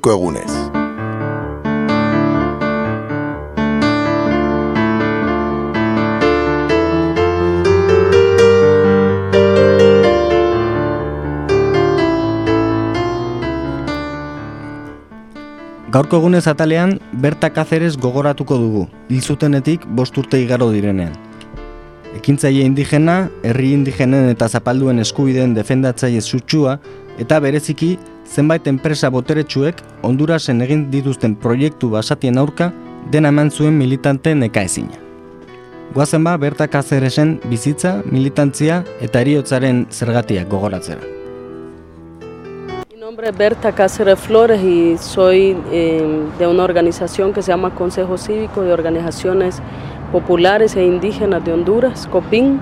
Gaurko egunez. Gaurko egunez atalean, Berta Kazeres gogoratuko dugu, hil zutenetik bost urte igaro direnean. Ekintzaile indigena, herri indigenen eta zapalduen eskubideen defendatzaile sutsua, eta bereziki zenbait enpresa boteretsuek Hondurasen egin dituzten proiektu basatien aurka dena eman zuen militante nekaezina. Guazen ba, Berta Kazeresen bizitza, militantzia eta eriotzaren zergatiak gogoratzera. Mi nombre es Berta Cáceres Flores y soy eh, de una organización que se llama Consejo Cívico de Organizaciones Populares e Indígenas de Honduras, COPIN,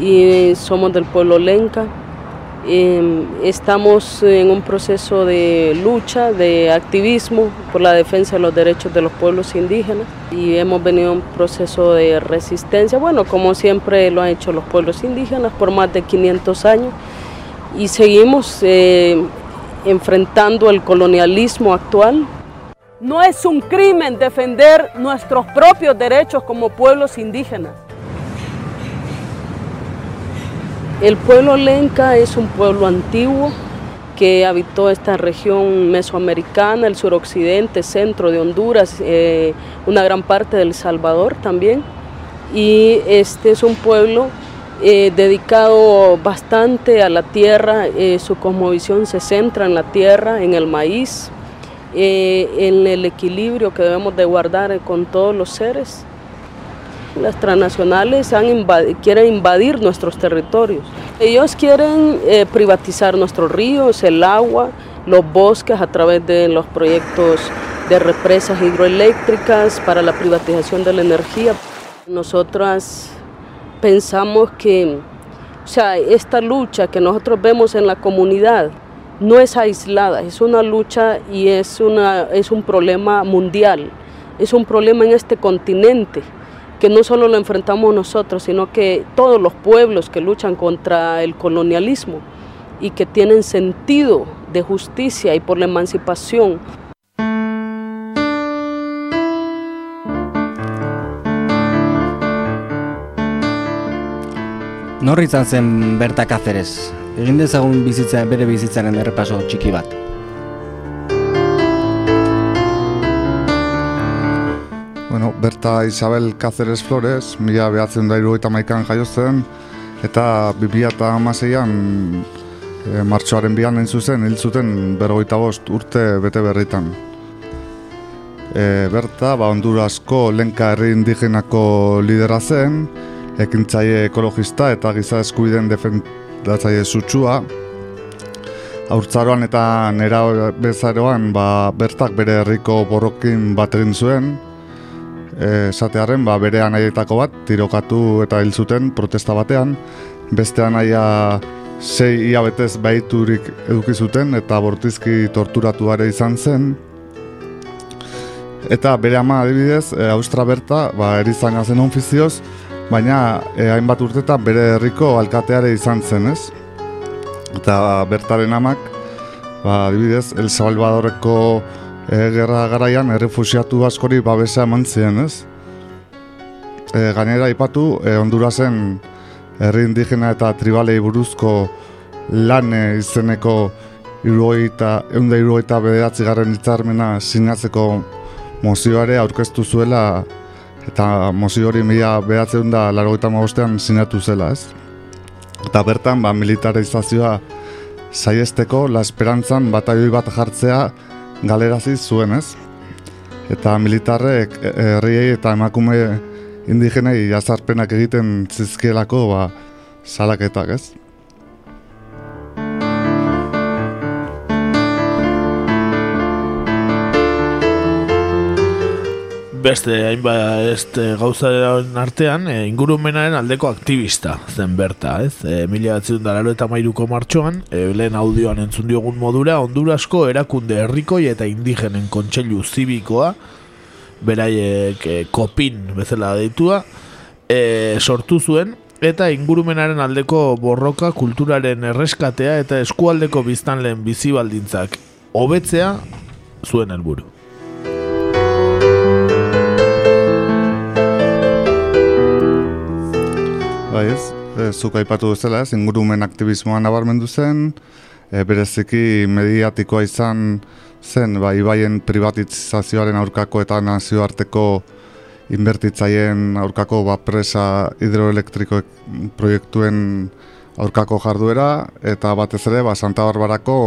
y somos del pueblo Lenca. Eh, estamos en un proceso de lucha, de activismo por la defensa de los derechos de los pueblos indígenas y hemos venido en un proceso de resistencia, bueno, como siempre lo han hecho los pueblos indígenas por más de 500 años y seguimos eh, enfrentando el colonialismo actual. No es un crimen defender nuestros propios derechos como pueblos indígenas. El pueblo lenca es un pueblo antiguo que habitó esta región mesoamericana, el suroccidente, centro de Honduras, eh, una gran parte del Salvador también. Y este es un pueblo eh, dedicado bastante a la tierra, eh, su cosmovisión se centra en la tierra, en el maíz, en el equilibrio que debemos de guardar con todos los seres. Las transnacionales quieren invadir nuestros territorios. Ellos quieren eh, privatizar nuestros ríos, el agua, los bosques a través de los proyectos de represas hidroeléctricas para la privatización de la energía. Nosotras pensamos que o sea, esta lucha que nosotros vemos en la comunidad no es aislada, es una lucha y es, una, es un problema mundial, es un problema en este continente que no solo lo enfrentamos nosotros, sino que todos los pueblos que luchan contra el colonialismo y que tienen sentido de justicia y por la emancipación. Norri izan zen Berta Cáceres? Egin dezagun bizitza, bere bizitzaren errepaso txiki bat. Berta Isabel Cáceres Flores, mila behatzen da iru eta maikan jaiozten, eta bibia eta amaseian e, martxoaren bian nahin zuzen, hil zuten berrogeita bost urte bete berritan. E, Berta, ba, Hondurasko lenka herri indigenako lidera zen, ekintzaile ekologista eta giza eskubiden defendatzaile zutsua. Haurtzaroan eta nera bezaroan ba, Bertak bere herriko borrokin bat egin zuen, esatearen ba, bere anaietako bat tirokatu eta hil zuten protesta batean. Beste anaia sei iabetez baiturik eduki zuten eta bortizki torturatu ere izan zen. Eta bere ama adibidez e, Austra Berta ba, erizaina zen onfizioz baina e, hainbat urtetan bere herriko alkateare izan zen ez? Eta bertaren amak ba, adibidez El Salvadoreko e, gerra garaian errefusiatu askori babesa eman ziren, ez? E, gainera ipatu, e, Hondurasen herri indigena eta tribalei buruzko lan izeneko iruoita, eunda iruoita bederatzi garren itzarmena sinatzeko mozioare aurkeztu zuela eta mozio hori mila behatzen da largoita magostean sinatu zela, ez? Eta bertan, ba, militarizazioa saiesteko, la esperantzan bataioi bat jartzea galerazi zuen ez. Eta militarrek e, herriei eta emakume indigenei jazarpenak egiten zizkielako ba, salaketak ez. Beste hainbat este gauzaren artean e, ingurumenaren aldeko aktivista zen berta, ez? E, mila eta mairuko martxoan, e, lehen audioan entzun diogun modura, Hondurasko erakunde herrikoi eta indigenen kontseilu zibikoa, beraiek e, kopin bezala deitua, e, sortu zuen, eta ingurumenaren aldeko borroka kulturaren erreskatea eta eskualdeko biztanleen bizibaldintzak hobetzea zuen helburu. Bai ez, e, zuk aipatu duzela ez, ingurumen aktivismoa nabarmendu zen, e, bereziki mediatikoa izan zen, bai, ibaien privatizazioaren aurkako eta nazioarteko inbertitzaien aurkako bapresa hidroelektriko proiektuen aurkako jarduera, eta batez ere, ba, Santa Barbarako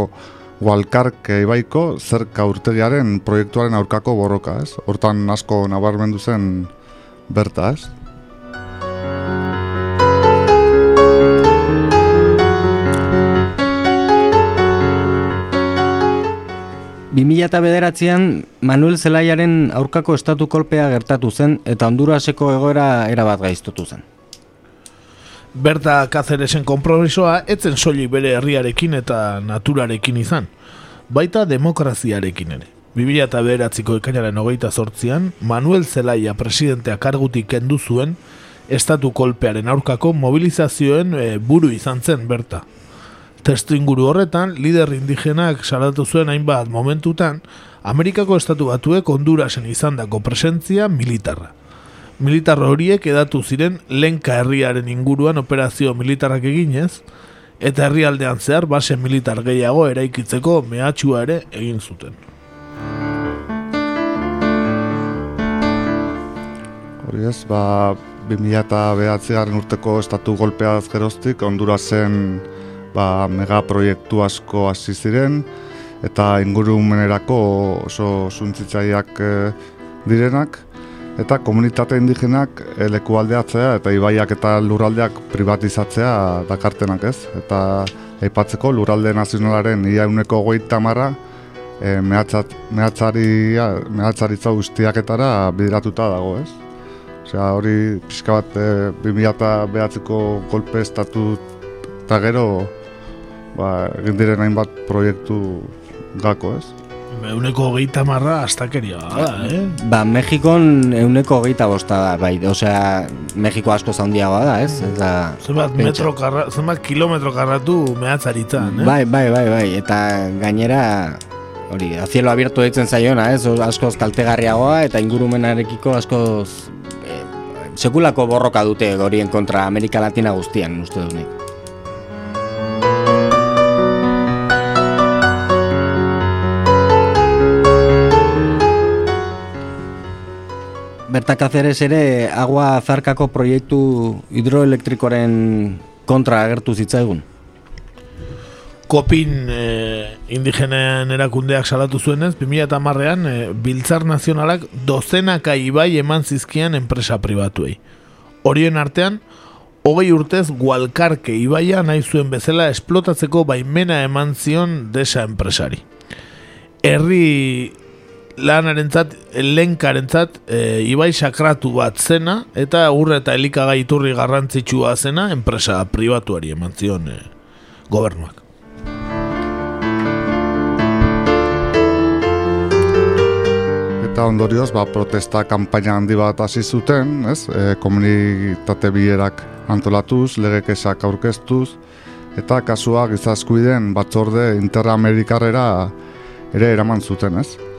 Walkarke ibaiko zerka urtegiaren proiektuaren aurkako borroka, ez? Hortan asko nabarmendu zen berta, ez? Eta bederatzean Manuel Zelaiaren aurkako estatu kolpea gertatu zen eta Honduraseko egoera erabat gaiztotu zen. Berta Kazeresen konpromisoa etzen soilik bere herriarekin eta naturarekin izan, baita demokraziarekin ere. 2000 eta bederatziko ekainaren hogeita sortzian, Manuel Zelaia presidenteak kargutik kendu zuen estatu kolpearen aurkako mobilizazioen eh, buru izan zen berta. Testu inguru horretan, lider indigenak salatu zuen hainbat momentutan, Amerikako estatu batuek Hondurasen izandako presentzia militarra. Militar horiek edatu ziren lenka herriaren inguruan operazio militarrak eginez, eta herrialdean zehar base militar gehiago eraikitzeko mehatxua ere egin zuten. Hori ez, ba, 2009 garen urteko estatu golpea geroztik, Hondurasen ba, megaproiektu asko hasi ziren, eta ingurumenerako oso zuntzitzaileak e, direnak, eta komunitate indigenak e, lekualdeatzea eta ibaiak eta lurraldeak privatizatzea dakartenak ez. Eta aipatzeko lurralde nazionalaren ia uneko goita marra e, mehatzaria, mehatzaritza guztiaketara bideratuta dago ez. Osea, hori pixka bat e, 2000 behatzeko golpe estatu eta gero ba, egin diren hainbat proiektu gako, ez? Euneko hogeita marra astakeria da, eh? Ba, Mexikon euneko hogeita bosta da, bai, osea, Mexiko asko zaundiagoa da, ez? Eta, zenbat, metro karra, zenbat kilometro karratu mehatzaritzen, eh? Bai, bai, bai, bai, eta gainera, hori, a cielo abierto ditzen zaiona, ez? Askoz kaltegarriagoa eta ingurumenarekiko askoz eh, sekulako borroka dute gorien kontra Amerika Latina guztian, uste dut nik. Berta Cáceres ere agua zarkako proiektu hidroelektrikoren kontra agertu zitzaigun. Kopin e, indigenen erakundeak salatu zuenez, 2008an e, Biltzar Nazionalak dozenaka ibai eman zizkian enpresa pribatuei. Horien artean, hogei urtez gualkarke ibaia nahi zuen bezala esplotatzeko baimena eman zion desa enpresari. Herri lanarentzat, lenkarentzat, e, ibai sakratu bat zena, eta urre eta elikagai iturri garrantzitsua zena, enpresa pribatuari eman zion e, gobernuak. Eta ondorioz, ba, protesta kanpaina handi bat hasi zuten, ez? E, komunitate bilerak antolatuz, legekesak aurkeztuz, eta kasua gizaskuiden batzorde interamerikarrera ere eraman zuten, ez?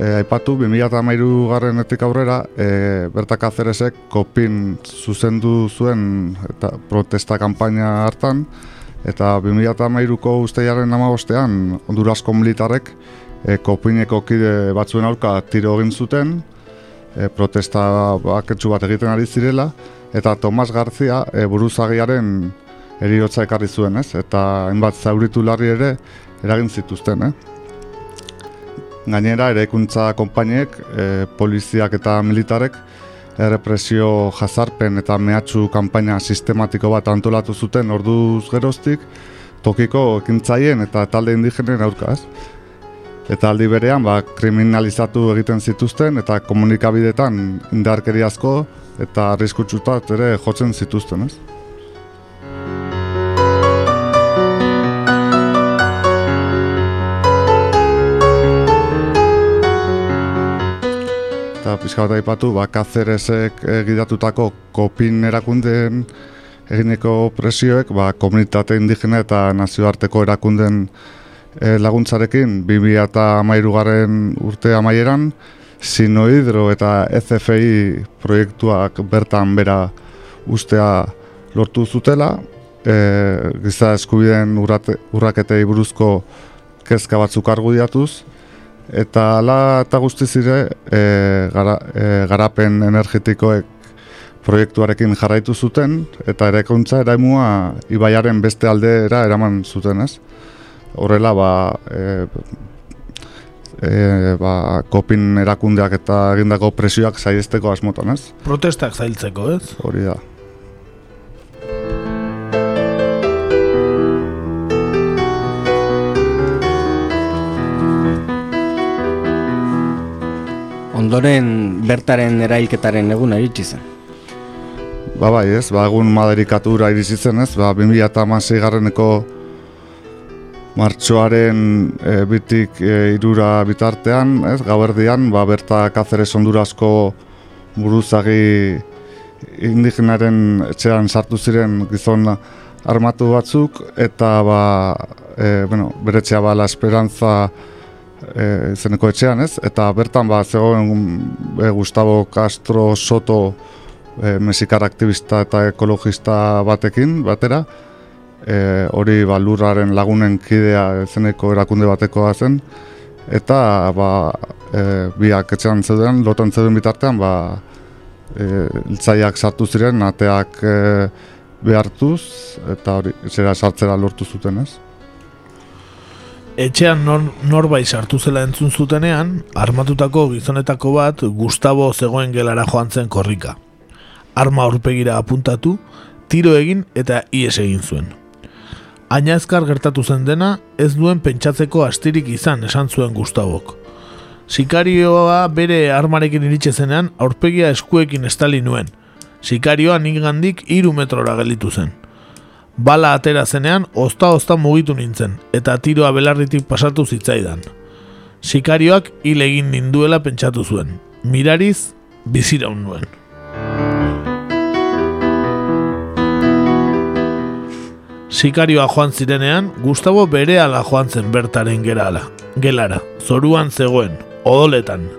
E, aipatu, 2008 garren etik aurrera, e, Berta Kazeresek kopin zuzendu zuen eta protesta kanpaina hartan, eta 2008ko usteiaren amabostean, Hondurasko militarek, e, kopineko kide batzuen aurka tiro egin zuten, e, protesta baketsu bat egiten ari zirela, eta Tomas Garzia e, buruzagiaren eriotza ekarri zuen, ez? Eta hainbat zauritu larri ere eragin zituzten, eh? Gainera, eraikuntza konpainiek, e, poliziak eta militarek, errepresio jazarpen eta mehatxu kanpaina sistematiko bat antolatu zuten orduz geroztik, tokiko ekintzaien eta talde indigenen aurkaz. Eta aldi berean, ba, kriminalizatu egiten zituzten eta komunikabidetan indarkeriazko eta arriskutsutat ere jotzen zituzten, ez? Eta pixka bat aipatu, ba, Kazeresek egidatutako kopin erakundeen egineko presioek, ba, komunitate indigena eta nazioarteko erakunden e, laguntzarekin. 2013 garen urte amaieran Sinohidro eta ECFI proiektuak bertan bera ustea lortu zutela. E, giza eskubideen urraketei buruzko kezka batzuk argudiatuz eta ala eta guztiz ere e, gara, e, garapen energetikoek proiektuarekin jarraitu zuten eta erekuntza eraimua ibaiaren beste aldera eraman zuten ez horrela ba, e, e, ba, kopin erakundeak eta egindako presioak zaizteko asmotan, ez? Protestak zailtzeko, ez? Hori da. Ondoren bertaren erailketaren egun iritsi zen. Ba bai, ez? Ba egun maderikatura iritsi zen, ez? Ba 2016 garreneko martxoaren e, bitik e, irura bitartean, ez, gauerdian, ba, berta Kazeres Hondurazko buruzagi indigenaren etxean sartu ziren gizon armatu batzuk, eta ba, e, bueno, bere etxea ba, La Esperanza e, zeneko etxean, ez, eta bertan ba, zegoen e, Gustavo Castro Soto e, mesikar aktivista eta ekologista batekin, batera, e, hori ba, lurraren lagunen kidea zeneko erakunde batekoa zen, eta ba, e, biak etxean zeuden, lotan zeuden bitartean, ba, e, iltzaiak sartu ziren, ateak e, behartuz, eta hori, zera sartzera lortu zuten ez. Etxean nor, norbait sartu zela entzun zutenean, armatutako gizonetako bat Gustavo zegoen gelara joan zen korrika. Arma aurpegira apuntatu, tiro egin eta ies egin zuen. Aina ezkar gertatu zen dena, ez duen pentsatzeko astirik izan esan zuen Gustavok. Sikarioa bere armarekin iritsi zenean aurpegia eskuekin estali nuen. Sikarioa nik gandik iru metrora gelitu zen. Bala atera zenean, ozta-ozta mugitu nintzen, eta tiroa belarritik pasatu zitzaidan. Sikarioak hil egin ninduela pentsatu zuen. Mirariz, biziraun nuen. Sikarioa joan zirenean, Gustavo bere ala joan zen bertaren gerala, gelara, zoruan zegoen, odoletan.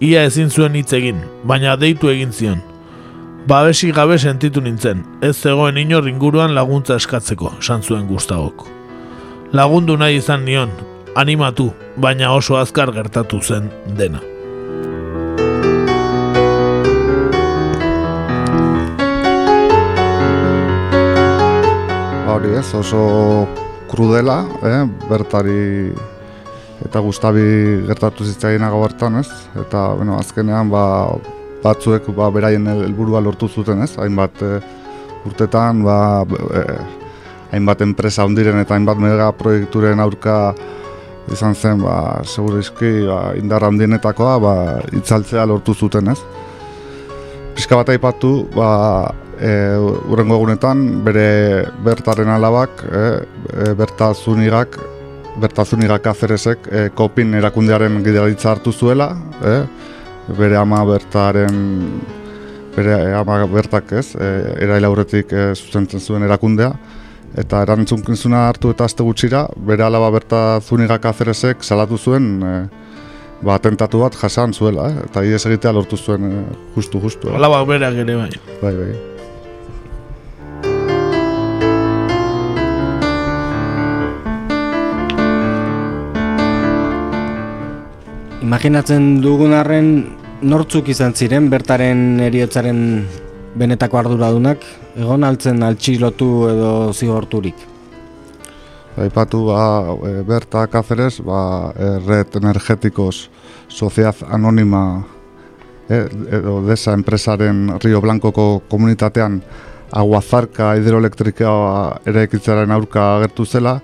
Ia ezin zuen hitz egin, baina deitu egin zion. Babesi gabe sentitu nintzen, ez zegoen inor inguruan laguntza eskatzeko, esan zuen Gustavok. Lagundu nahi izan nion, animatu, baina oso azkar gertatu zen dena. hori ez, oso krudela, eh? bertari eta gustabi gertatu zitzaien bertan ez, eta bueno, azkenean ba, batzuek ba, beraien helburua lortu zuten ez, hainbat e, urtetan ba, e, hainbat enpresa ondiren eta hainbat mega proiekturen aurka izan zen, ba, segurizki ba, indarra handienetakoa ba, itzaltzea lortu zuten ez. Piska bat aipatu, ba, e, urrengo egunetan bere bertaren alabak e, e, bertazunigak bertazunigak azeresek e, kopin erakundearen gidaritza hartu zuela e, bere ama bertaren bere ama bertak ez e, eraila aurretik e, zuzentzen zuen erakundea eta erantzunkinzuna hartu eta azte gutxira bere alaba bertazunigak azeresek salatu zuen e, ba, atentatu bat jasan zuela, eh? eta ies egitea lortu zuen eh, justu, justu. Eh? Alaba berak ere bai. Bai, bai. Imaginatzen dugun arren nortzuk izan ziren bertaren eriotzaren benetako arduradunak egon altzen altxilotu edo zigorturik. Aipatu ba, e, berta Cáceres, ba, e, red energetikos soziaz anonima e, edo desa enpresaren Rio Blancoko komunitatean aguazarka hidroelektrika ere ekitzaren aurka agertu zela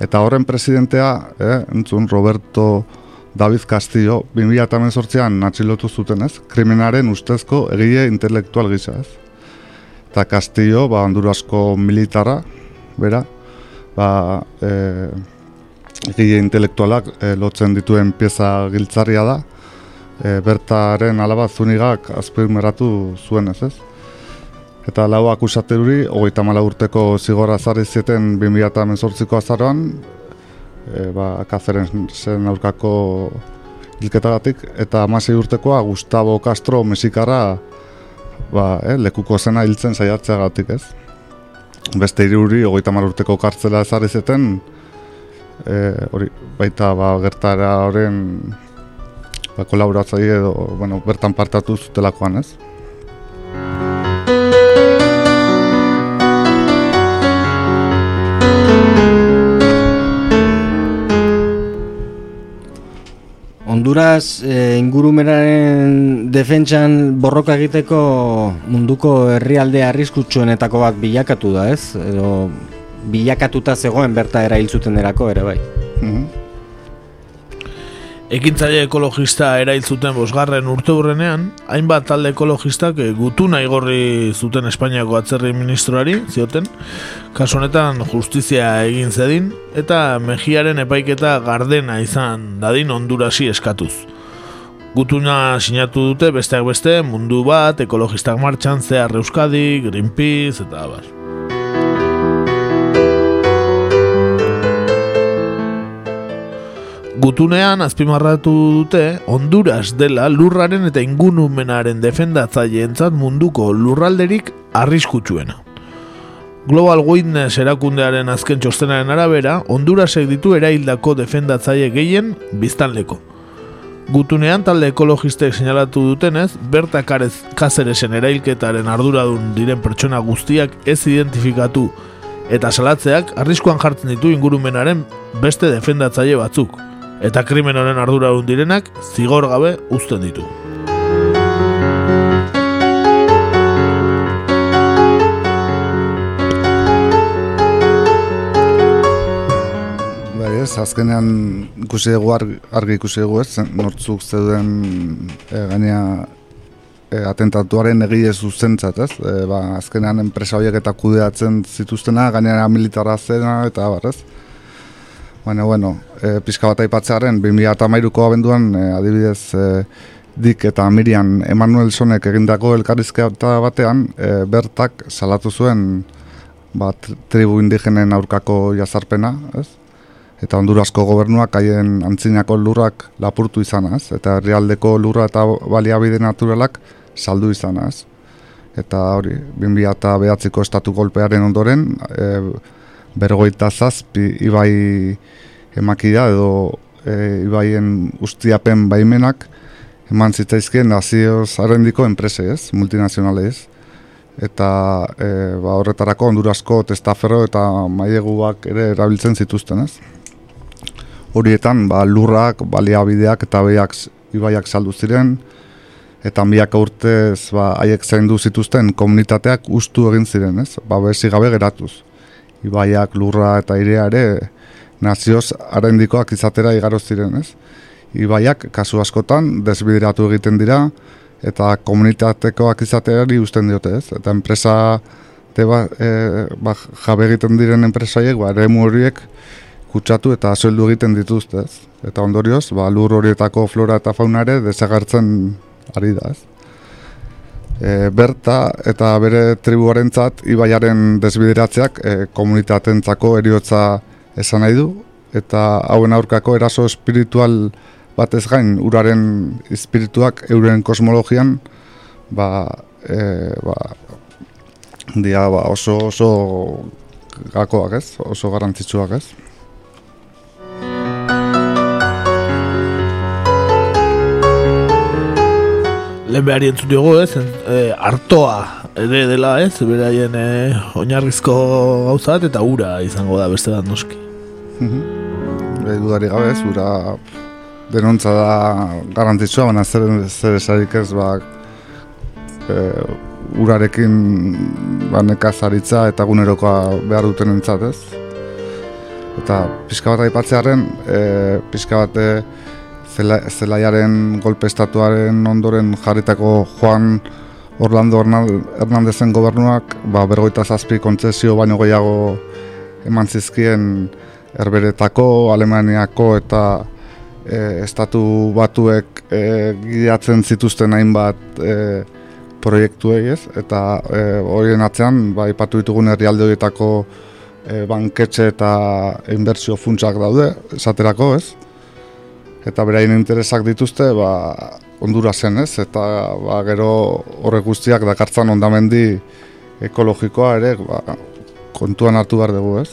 eta horren presidentea, e, entzun Roberto David Castillo 2018an atxilotu zuten ez, kriminaren ustezko egile intelektual gisa ez. Eta Castillo, ba, Hondurasko militara, bera, ba, e, egile intelektualak e, lotzen dituen pieza giltzarria da, e, bertaren alaba zunigak azpimeratu zuen ez ez. Eta lau akusateruri, hogeita mala urteko zigorra zarri zieten 2018ko azaroan, e, ba, kazeren zen aurkako hilketagatik, eta amasei urtekoa Gustavo Castro Mesikarra ba, eh, lekuko zena hiltzen saiatzeagatik ez. Beste iruri, hogeita mar urteko kartzela ezarri zeten, e, hori, baita ba, gertara horren ba, kolaboratzaile edo bueno, bertan partatu zutelakoan ez. Honduras e, ingurumenaren defentsan borroka egiteko munduko herrialde arriskutsuenetako bat bilakatu da, ez? Edo bilakatuta zegoen berta erailtzuten erako ere bai. Mm Ekintzaile ekologista erail zuten bosgarren urte hurrenean, hainbat talde ekologistak eh, gutuna igorri zuten Espainiako atzerri ministroari, zioten, kasu honetan justizia egin zedin, eta Mejiaren epaiketa gardena izan dadin ondurasi eskatuz. Gutuna sinatu dute besteak beste mundu bat, ekologistak martxan, zehar Euskadi, Greenpeace, eta abar. Gutunean azpimarratu dute Honduras dela lurraren eta ingunumenaren defendatzaileentzat munduko lurralderik arriskutsuena. Global Witness erakundearen azken txostenaren arabera, Hondurasek ditu eraildako defendatzaile gehien biztanleko. Gutunean talde ekologistek seinalatu dutenez, Berta Karez Kazeresen erailketaren arduradun diren pertsona guztiak ez identifikatu eta salatzeak arriskuan jartzen ditu ingurumenaren beste defendatzaile batzuk, eta krimen honen arduradun direnak zigor gabe uzten ditu. Bai ez, azkenean ikusi dugu argi, argi ikusi dugu ez, nortzuk zeuden e, gainea e, atentatuaren egile zuzentzat ez, e, ba, azkenean enpresa horiek eta kudeatzen zituztena, gainera militarra zena eta bar ez. Baina, bueno, e, pixka bat aipatzearen, 2008ko abenduan, e, adibidez, e, Dik eta Miriam Emanuelsonek egindako elkarrizketa batean, e, bertak salatu zuen bat tribu indigenen aurkako jazarpena, ez? Eta Hondurasko gobernuak haien antzinako lurrak lapurtu izanaz, eta herrialdeko lurra eta baliabide naturalak saldu izanaz. Eta hori, 2000 eta behatziko estatu golpearen ondoren, e, bergoita zazpi ibai emakida edo e, ibaien ustiapen baimenak eman zitzaizkien nazioz arrendiko enprese ez, multinazionale Eta e, ba, horretarako Hondurasko testaferro eta maileguak ere erabiltzen zituzten ez horietan ba, lurrak, baliabideak eta behiak ibaiak saldu ziren eta biak urtez ba, haiek zaindu zituzten komunitateak ustu egin ziren, ez? Ba, gabe geratuz. Ibaiak, lurra eta irea ere nazioz arendikoak izatera igaro ziren, ez? Ibaiak kasu askotan desbideratu egiten dira eta komunitatekoak izateari usten diote, ez? Eta enpresa ba, e, ba, jabe egiten diren enpresaiek, ba, ere horiek kutsatu eta azeldu egiten dituzte, ez? Eta ondorioz, ba, lur horietako flora eta fauna ere desagertzen ari da, ez? E, berta eta bere tribuarentzat ibaiaren desbideratzeak e, komunitatentzako eriotza esan nahi du eta hauen aurkako eraso espiritual batez gain uraren espirituak euren kosmologian ba, e, ba, dia, ba, oso oso gakoak ez, oso garantzitsuak ez. Lehen behari entzut dugu ez, e, artoa ere dela ez, beraien e, oinarrizko gauza bat eta ura izango da beste bat noski. Bai dudari gabe ez, ura denontza da garantizua, baina zer, zer esarik ez, ba, e, urarekin ba, nekazaritza eta gunerokoa behar duten entzat ez. Eta pixka bat aipatzearen, e, pixka bat zela, zelaiaren golpe estatuaren ondoren jarritako Juan Orlando Hernandezen gobernuak ba, bergoita zazpi kontzesio baino gehiago eman zizkien erberetako, Alemaniako eta e, estatu batuek e, gidatzen zituzten hainbat e, proiektuei ez, eta e, horien atzean, ba, ipatu ditugun herrialde horietako e, banketxe eta inbertsio funtsak daude, esaterako ez, eta beraien interesak dituzte ba, ondura zen ez, eta ba, gero horrek guztiak dakartzan ondamendi ekologikoa ere ba, kontuan hartu behar dugu ez.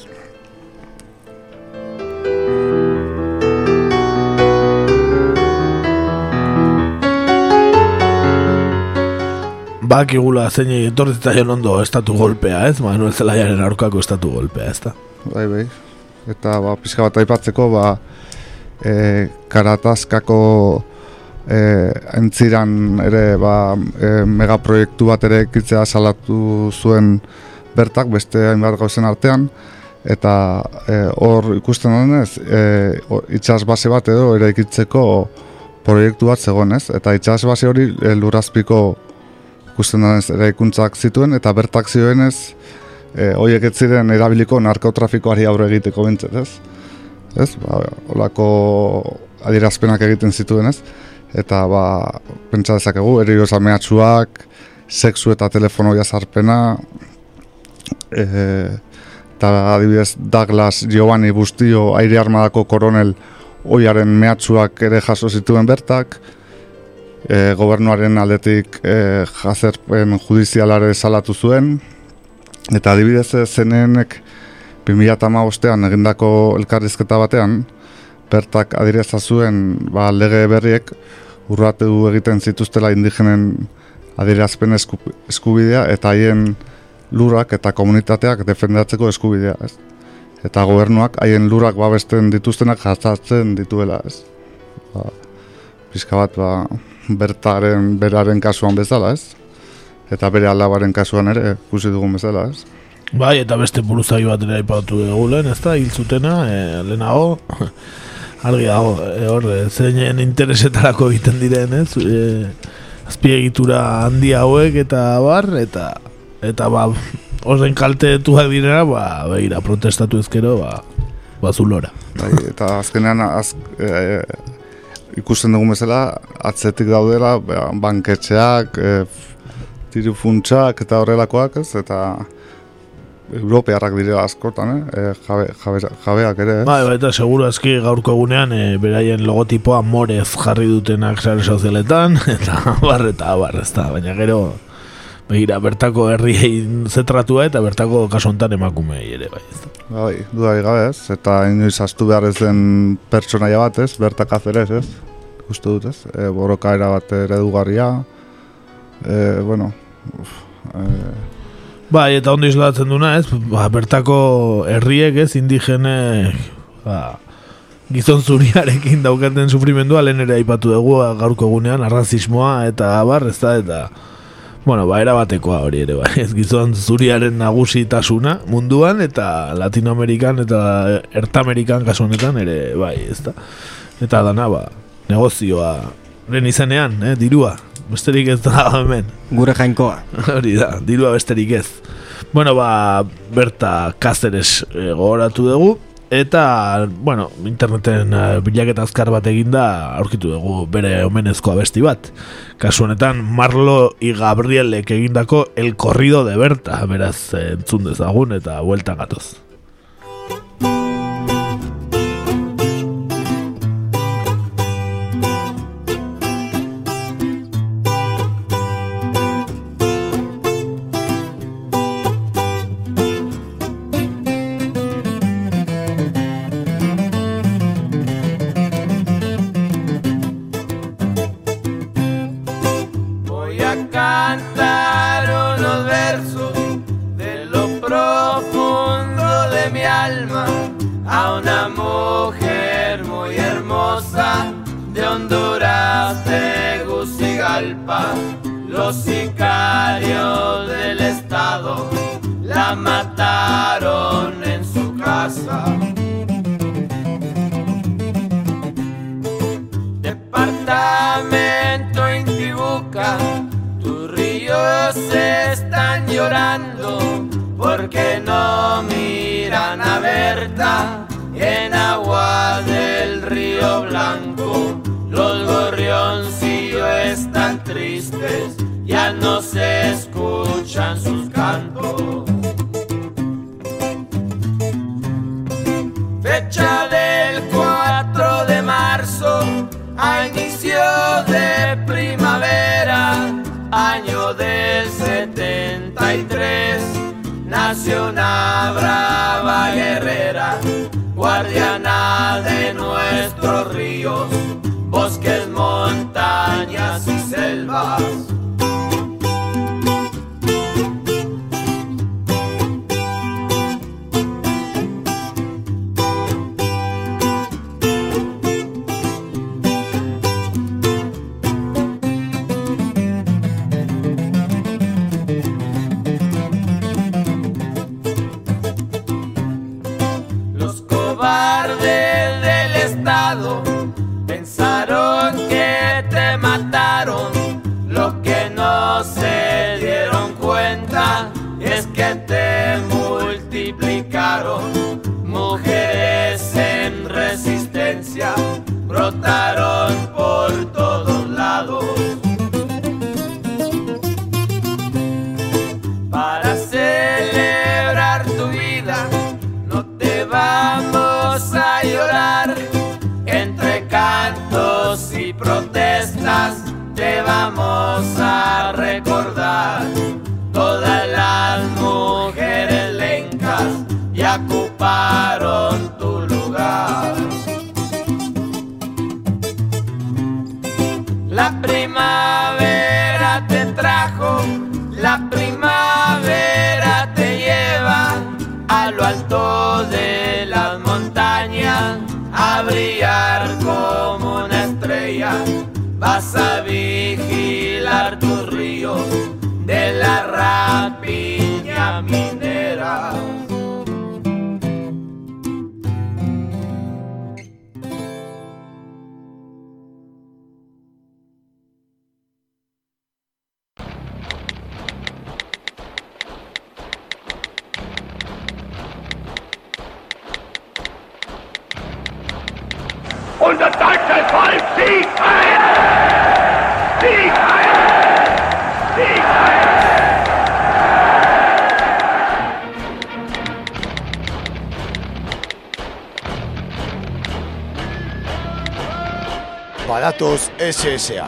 Bak igula zein etorri ondo estatu golpea ez, Manuel Zelaiaren aurkako estatu golpea ez da. Bai, bai. Eta ba, pixka bat aipatzeko, ba, e, karataskako e, entziran ere ba, e, megaproiektu bat ere ekitzea salatu zuen bertak beste hainbat gauzen artean. Eta e, hor ikusten denez e, itxas base bat edo ere ikitzeko proiektu bat zegoen ez? Eta itxas base hori e, lurazpiko ikusten denez ere ikuntzak zituen eta bertak zioenez e, horiek ez ziren erabiliko narkotrafikoari aurre egiteko bintzat ez ez? Ba, olako adierazpenak egiten zituen, ez? Eta ba, pentsa dezakegu, erio mehatxuak, sexu eta telefono jazarpena, e, eta adibidez Douglas Giovanni Bustio aire armadako koronel oiaren mehatxuak ere jaso zituen bertak, e, gobernuaren aldetik e, jazerpen judizialare salatu zuen, Eta adibidez zenenek 2008an egindako elkarrizketa batean, bertak adireza zuen ba, lege berriek urratu egiten zituztela indigenen adierazpen esku, eskubidea eta haien lurak eta komunitateak defendatzeko eskubidea, ez? Eta gobernuak haien lurak babesten dituztenak jatzatzen dituela, ez? Ba, pizka bat, ba, bertaren, beraren kasuan bezala, ez? Eta bere alabaren kasuan ere, ikusi dugun bezala, ez? Bai, eta beste buruzagi bat ere aipatu dugu lehen, ez da, hil zutena, e, lehenago, argi dago, e, hor, e, zeinen interesetarako egiten diren, ez? E, azpiegitura handi hauek eta bar, eta eta ba, horren kaltetuak direna, ba, behira, protestatu ezkero, ba, ba zulora. Bai, eta azkenean, az, e, ikusten dugun bezala, atzetik daudela, ba, banketxeak, e, tirifuntxak eta horrelakoak, ez, eta europearrak direla askotan, eh? E, jabe, jabe, jabeak ere, ez? Bai, bai, eta seguru aski gaurko egunean e, beraien logotipoa morez jarri dutenak sare sozialetan, eta bar, eta bar, ez da, baina gero, begira, bertako herriei zetratua eta bertako kasontan emakumei ere, bai, ez da. Bai, dudari gabe, ez? Eta inoiz astu behar ez den pertsonaia bat, ez? Bertak azerez, ez? Gustu dut, ez? E, boroka bat eredugarria, e, bueno, uf, e, Bai, eta ondo islatzen duna, ez? Ba, bertako herriek, ez, indigene ba, gizon zuriarekin daukaten sufrimendua lehen ere aipatu dugu ba, gaurko egunean, arrazismoa eta bar, ez da, eta bueno, ba, erabatekoa hori ere, bai, ez gizon zuriaren nagusitasuna munduan, eta Latinoamerikan eta Ertamerikan kasu honetan ere, bai, ez da. Eta dana, ba, negozioa, lehen izanean, eh, dirua, besterik ez da hemen. Gure jainkoa. Hori da, dirua besterik ez. Bueno, ba, berta Cáceres e, gogoratu dugu, eta, bueno, interneten e, bilaketa azkar bat eginda aurkitu dugu bere omenezko abesti bat. Kasu honetan, Marlo y Gabrielek egindako El Corrido de Berta, beraz, entzun dezagun eta buelta gatoz. La primavera te trajo, la primavera te lleva a lo alto de las montañas, a brillar como una estrella. Vas a vigilar tus ríos de la rapiña minera. Badatoz SSA.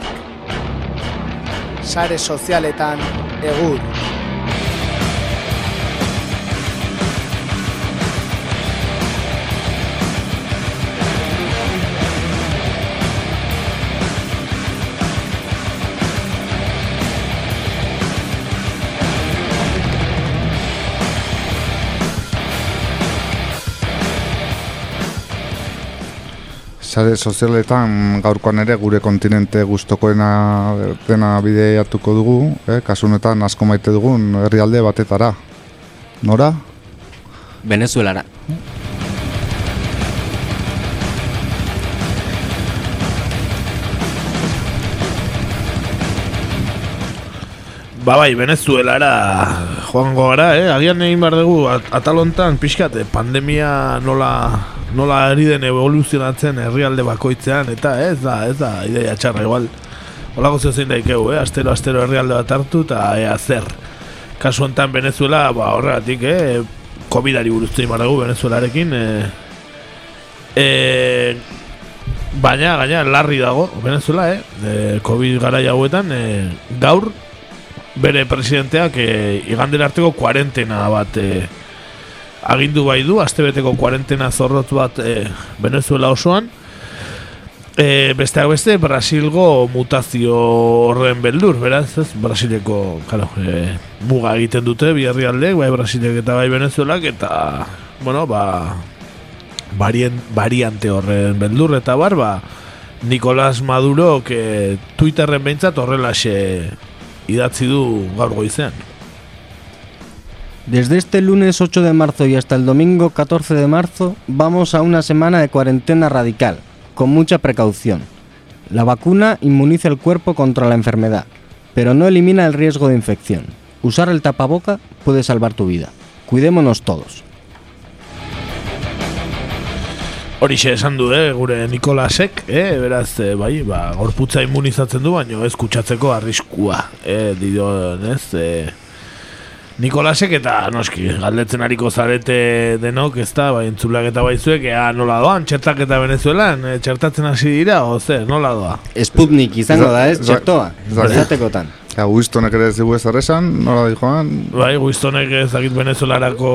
Sare sozialetan egur. Sare sozialetan gaurkoan ere gure kontinente gustokoena dena bideatuko dugu, eh? kasu honetan asko maite dugun herrialde batetara. Nora? Venezuelara. Ba bai, Venezuelara joango gara, eh? Agian egin behar dugu at atalontan pixkat, eh, pandemia nola nola ari den evoluzionatzen herrialde bakoitzean eta ez da, ez da, ideia txarra igual. Olako zeu zein daikegu, eh? Astero, astero herrialde bat hartu eta ea zer. Kasu honetan Venezuela, ba horregatik, eh? Covidari buruztu dugu Venezuelarekin, eh? Eh, baina, gaina, larri dago Venezuela, eh? De Covid gara hauetan, eh, gaur bere presidenteak e, igandera arteko kuarentena bat e, agindu bai du, astebeteko kuarentena zorrotz bat e, Venezuela osoan. E, besteak beste, Brasilgo mutazio horren beldur, beraz, ez? Brasileko, claro, e, muga egiten dute, bi herrialdeek, bai Brasilek eta bai Venezuelak, eta, bueno, ba, barien, variante horren beldur, eta bar, ba, Nicolás Maduro, que Twitterren behintzat horrelaxe idatzi du gaur goizean. Desde este lunes 8 de marzo y hasta el domingo 14 de marzo vamos a una semana de cuarentena radical, con mucha precaución. La vacuna inmuniza el cuerpo contra la enfermedad, pero no elimina el riesgo de infección. Usar el tapaboca puede salvar tu vida. Cuidémonos todos. Horixe esan du, eh, gure Nikolasek, eh, beraz, eh, bai, ba, gorputza immunizatzen du, eh, eh, Nikolasek eta noski, galdetzen hariko zarete denok, ez da, bai, entzulak eta baizuek, ea nola doan, txertak eta Venezuelan, eh, txertatzen hasi dira, oze, nola doa? Sputnik izango da, ez, txertoa, esatekotan. Ja, Wistonek ere ez dugu ez esan, nola di joan? Bai, Wistonek ezakit Venezuelarako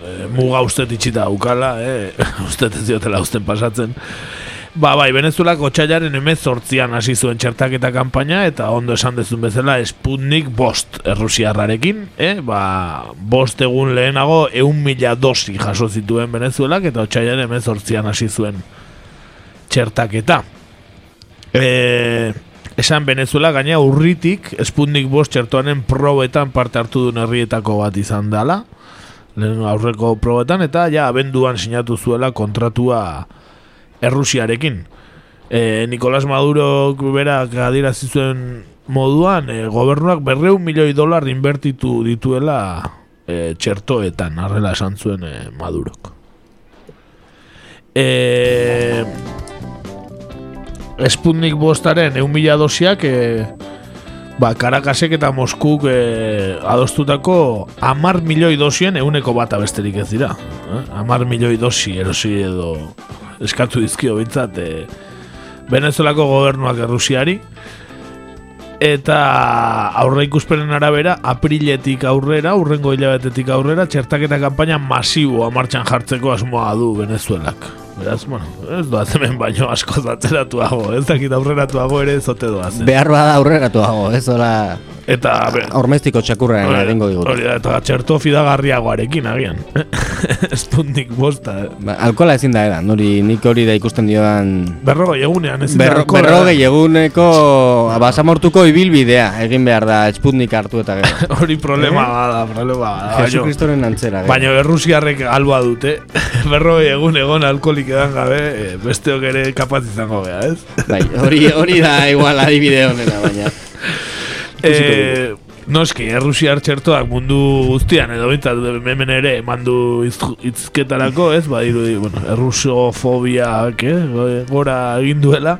eh, muga ustet itxita ukala, eh? ustet ez diotela usten pasatzen. Ba, bai, Venezuelako txailaren emez sortzian hasi zuen txertaketa kanpaina eta ondo esan dezun bezala Sputnik bost errusiarrarekin, eh? Ba, bost egun lehenago eun mila dosi jaso zituen Venezuelak eta txailaren emez sortzian hasi zuen txertaketa. Eh, esan Venezuela gaina urritik Sputnik bost txertoanen probetan parte hartu duen herrietako bat izan dela lehen aurreko probetan eta ja abenduan sinatu zuela kontratua Errusiarekin. E, Nicolás Maduro berak adierazi zuen moduan e, gobernuak berreun milioi dolar inbertitu dituela e, txertoetan, arrela esan zuen e, Madurok. E, Sputnik bostaren eun mila dosiak e, ba, Karakasek eta Moskuk e, adostutako amar milioi dosien euneko bata besterik ez dira. Eh? Amar milioi dosi erosi edo eskatu dizkio bintzat e, Venezuelako gobernuak Errusiari eta aurre ikuspenen arabera apriletik aurrera, urrengo hilabetetik aurrera txertaketa kanpaina masiboa martxan jartzeko asmoa du Venezuelak. Beraz, bueno, ez doaz hemen baino asko zatzeratuago, ez dakit aurreratuago ere zote doazen. Behar bada aurreratuago, ez hola... Eta... Hormeztiko txakurraren Hori- egingo digut. Hori da, eta txerto fidagarriagoarekin agian. Sputnik bosta. eh. Ba, alkola ezin da edan, hori nik hori da ikusten dioan... Berrogei egunean, ez da Berro, alkohola. berrogei eguneko basamortuko ibilbidea egin behar da Sputnik hartu eta gero. Hori problema bada, problema bada. baino- Jesucristoren antzera. Baina errusiarrek alboa dute, berrogei egun egon alkoholik edan gabe, eh, besteok ere kapaz izango gea, ez? Bai, hori, hori da igual adibide honena, baina. Eh, noski, errusiar txertoak mundu guztian edo bintzat hemen ere mandu izketarako, ez? Badirudi, bueno, errusofobiak, eh? gora egin duela.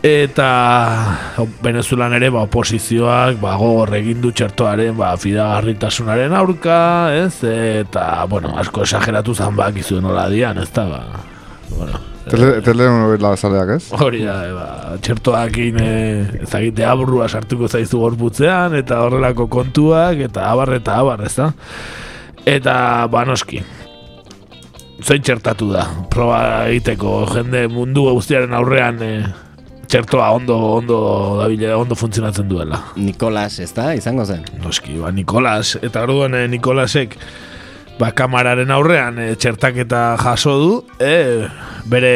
Eta Venezuelan ere ba, oposizioak ba, gogor egin du txertoaren ba, fidagarritasunaren aurka, ez? Eta, bueno, asko esageratu zan bak izuen nola dian, ez da, ba, bueno, Tele, telenovela zaleak, ez? Hori da, e, ba, txertoakin e, ezagite aburrua sartuko zaizu gorputzean, eta horrelako kontuak, eta abar eta abar, ez da? Eta, ba, noski, zein txertatu da, proba egiteko, jende mundu guztiaren aurrean e, txertoa ondo, ondo, dabile, ondo funtzionatzen duela. Nikolas, ez da, izango zen? Noski, ba, Nikolas, eta orduan e, Nikolasek, ba, kamararen aurrean e, txertaketa jaso du, e, bere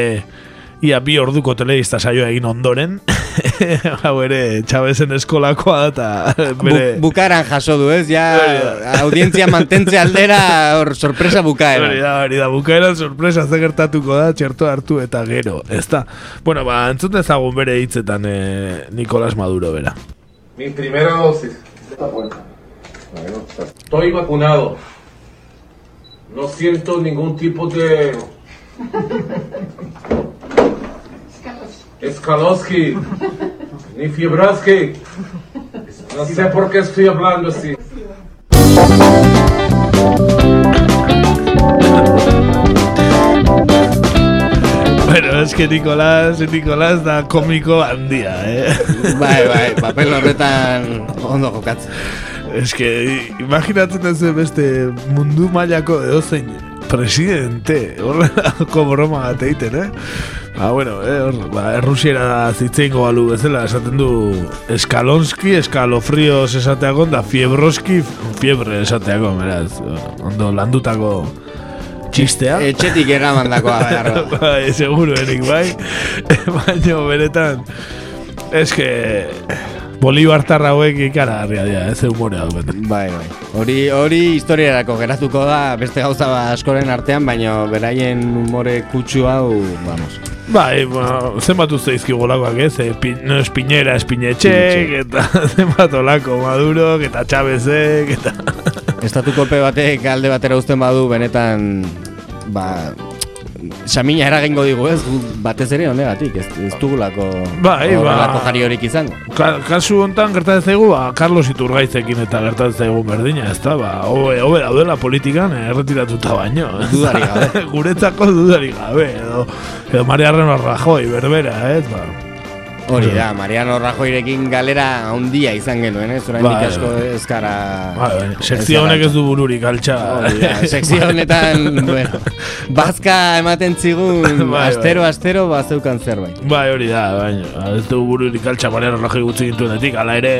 ia bi orduko telebista saioa egin ondoren, hau ere Chavezen eskolakoa eta bere... Bu, bukaran jaso du, ez? Ja, audientzia mantentze aldera hor sorpresa bukaera. Hori da, hori da, bukaeran sorpresa ze gertatuko da, txerto hartu eta gero, ez da? Bueno, ba, entzut ezagun bere hitzetan e, Nicolás Maduro, bera. Mi primera dosis. Está buena. Bueno, estoy vacunado. No siento ningún tipo de... Eskalowski. Ni Fiebraski. No sé por qué estoy hablando así. Bueno, es que Nicolás, Nicolás da komiko handia, eh? Bai, bai, papel horretan ondo jokatzen. Es que imaginatzen duzu beste mundu mailako edozein presidente horrelako broma bat egiten, eh? Ba, bueno, eh, hor, ba, errusiera zitzeingo balu bezala esaten du eskalonski, eskalofrios esateakon, da fiebroski, fiebre esateakon, beraz, ondo landutako txistea. Etxetik eramandakoa behar da. bai, seguro erik, bai. Baina, beretan, eske, Bolibartarra hauek ikaragarria dira, ez humorea duen. Bai, bai. Hori, hori historiarako geratuko da beste gauza ba askoren artean, baina beraien umore kutsu hau, vamos. Bai, bueno, zenbat uste izkigolakoak ez, e, pi, no espinera, espinetxek, eta zenbat olako Madurok, eta Chavezek, eta... Estatukolpe batek alde batera uzten badu, benetan, ba, Samina eragingo digu ez, batez ere honegatik, ez, ez dugulako Bai, ba- jari horik izango. Ka, kasu hontan gertatzen zaigu, ba, Carlos Iturgaizekin eta gertatzen zaigu berdina, ez da, ba, hobe, hobe daudela politikan, eh, erretiratuta baino. Dudarik gabe. Guretzako dudarik gabe, edo, edo Mariarren Rajoy, berbera, ez, ba. Hori da, Mariano Rajoyrekin galera handia izan genuen, ez? Oraindik Bai, asko bai. ez gara... Bai, bai, sekzio honek ez du bururik altxa. Sekzio honetan, bueno, bazka ematen zigun, Bai, bai. astero, astero, bazeukan zerbait. Bai, hori da, baina ez du bururik altxa Mariano Rajoy gutxi gintuenetik, ala ere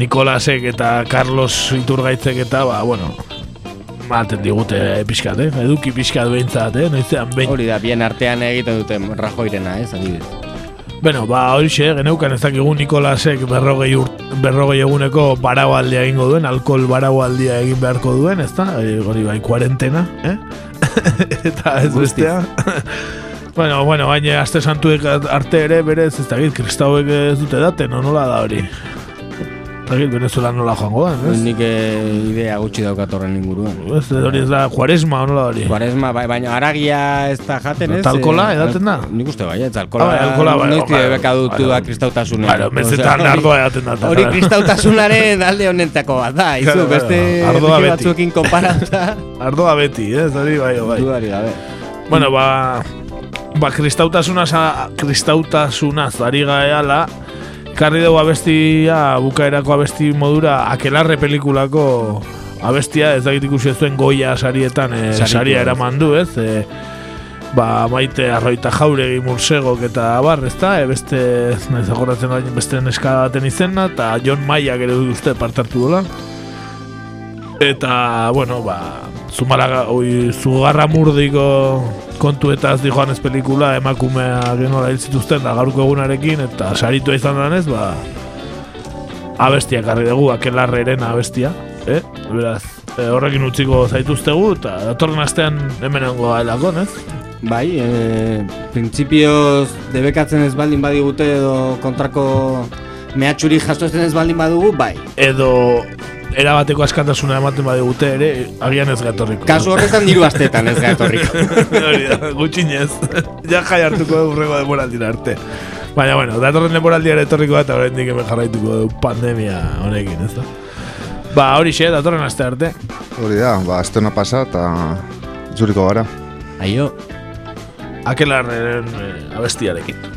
Nikolasek eta Carlos Iturgaitzek eta, ba, bueno, maten digute eh, pixkat, eh? Eduki pixkat behintzat, eh? Noizean behin. Hori da, bien artean egiten duten Rajoyrena, ez, adibidez. Bueno, ba, horixe, geneukan ez dakigu Nikolasek berrogei, urt, berrogei eguneko baraualdia egingo duen, alkohol baraualdia egin beharko duen, ez da? E, hori bai, kuarentena, eh? Eta ez bestea. bueno, bueno, baina aste santuek arte ere berez, ez dakit, kristauek ez dute daten, no, nola da hori? Dakit, Venezuela nola joango da, ez? Nik eh, idea gutxi daukat horren inguruan. Ez, hori ez da, juaresma, nola hori? Juaresma, bai, baina aragia ez da jaten, ez? Eta alkola, Eh, edaten da? Nik uste bai, ez alkola. Ah, bai, alkohola, bai, Noizti bai, beka dutu bai, da kristautasunen. Bueno, mezetan ardoa edaten da. Hori kristautasunaren alde honentako bat da, izu, beste. Ardoa beti. batzuekin konparatuta. Ardoa beti, ez, hori bai, bai. Dudari gabe. Bueno, ba, ba kristautasuna kristautasunaz ari gaeala, karri dugu abestia, bukaerako abesti modura, akelarre pelikulako abestia, ez dakit ikusi ez duen goia sarietan, e, saria eraman du, ez? E, ba, maite arroita jauregi mursegok eta abar, ez da, e, beste, nahiz agoratzen gain beste neska baten izena, eta John Maia gero uste partartu dola. Eta, bueno, ba, zumara, oi, zugarra murdiko kontuetaz di joan ez pelikula, emakumea genola hil zituzten da gaurko egunarekin, eta saritua izan danez, ba, abestia karri dugu, akelarreren abestia, eh? Beraz, e, horrekin utziko zaituztegu, eta datorren astean hemenengo gaelako, ez? Bai, e, printzipioz debekatzen ez baldin badigute edo kontrako mehatxuri jasotzen ez baldin badugu, bai. Edo erabateko askatasuna ematen badigute ere, agian ez gatorriko. Kasu horretan diru astetan ez gatorriko. Hori da, gutxinez. ja jai hartuko dugu rego demoraldira arte. Baina, bueno, datorren demoraldia ere etorriko da, eta horrein hemen jarraituko dugu pandemia honekin, ez da? Ba, hori xe, datorren aste arte. Hori da, ba, astena pasa eta zuriko gara. Aio. Akelarren eh, abestiarekin.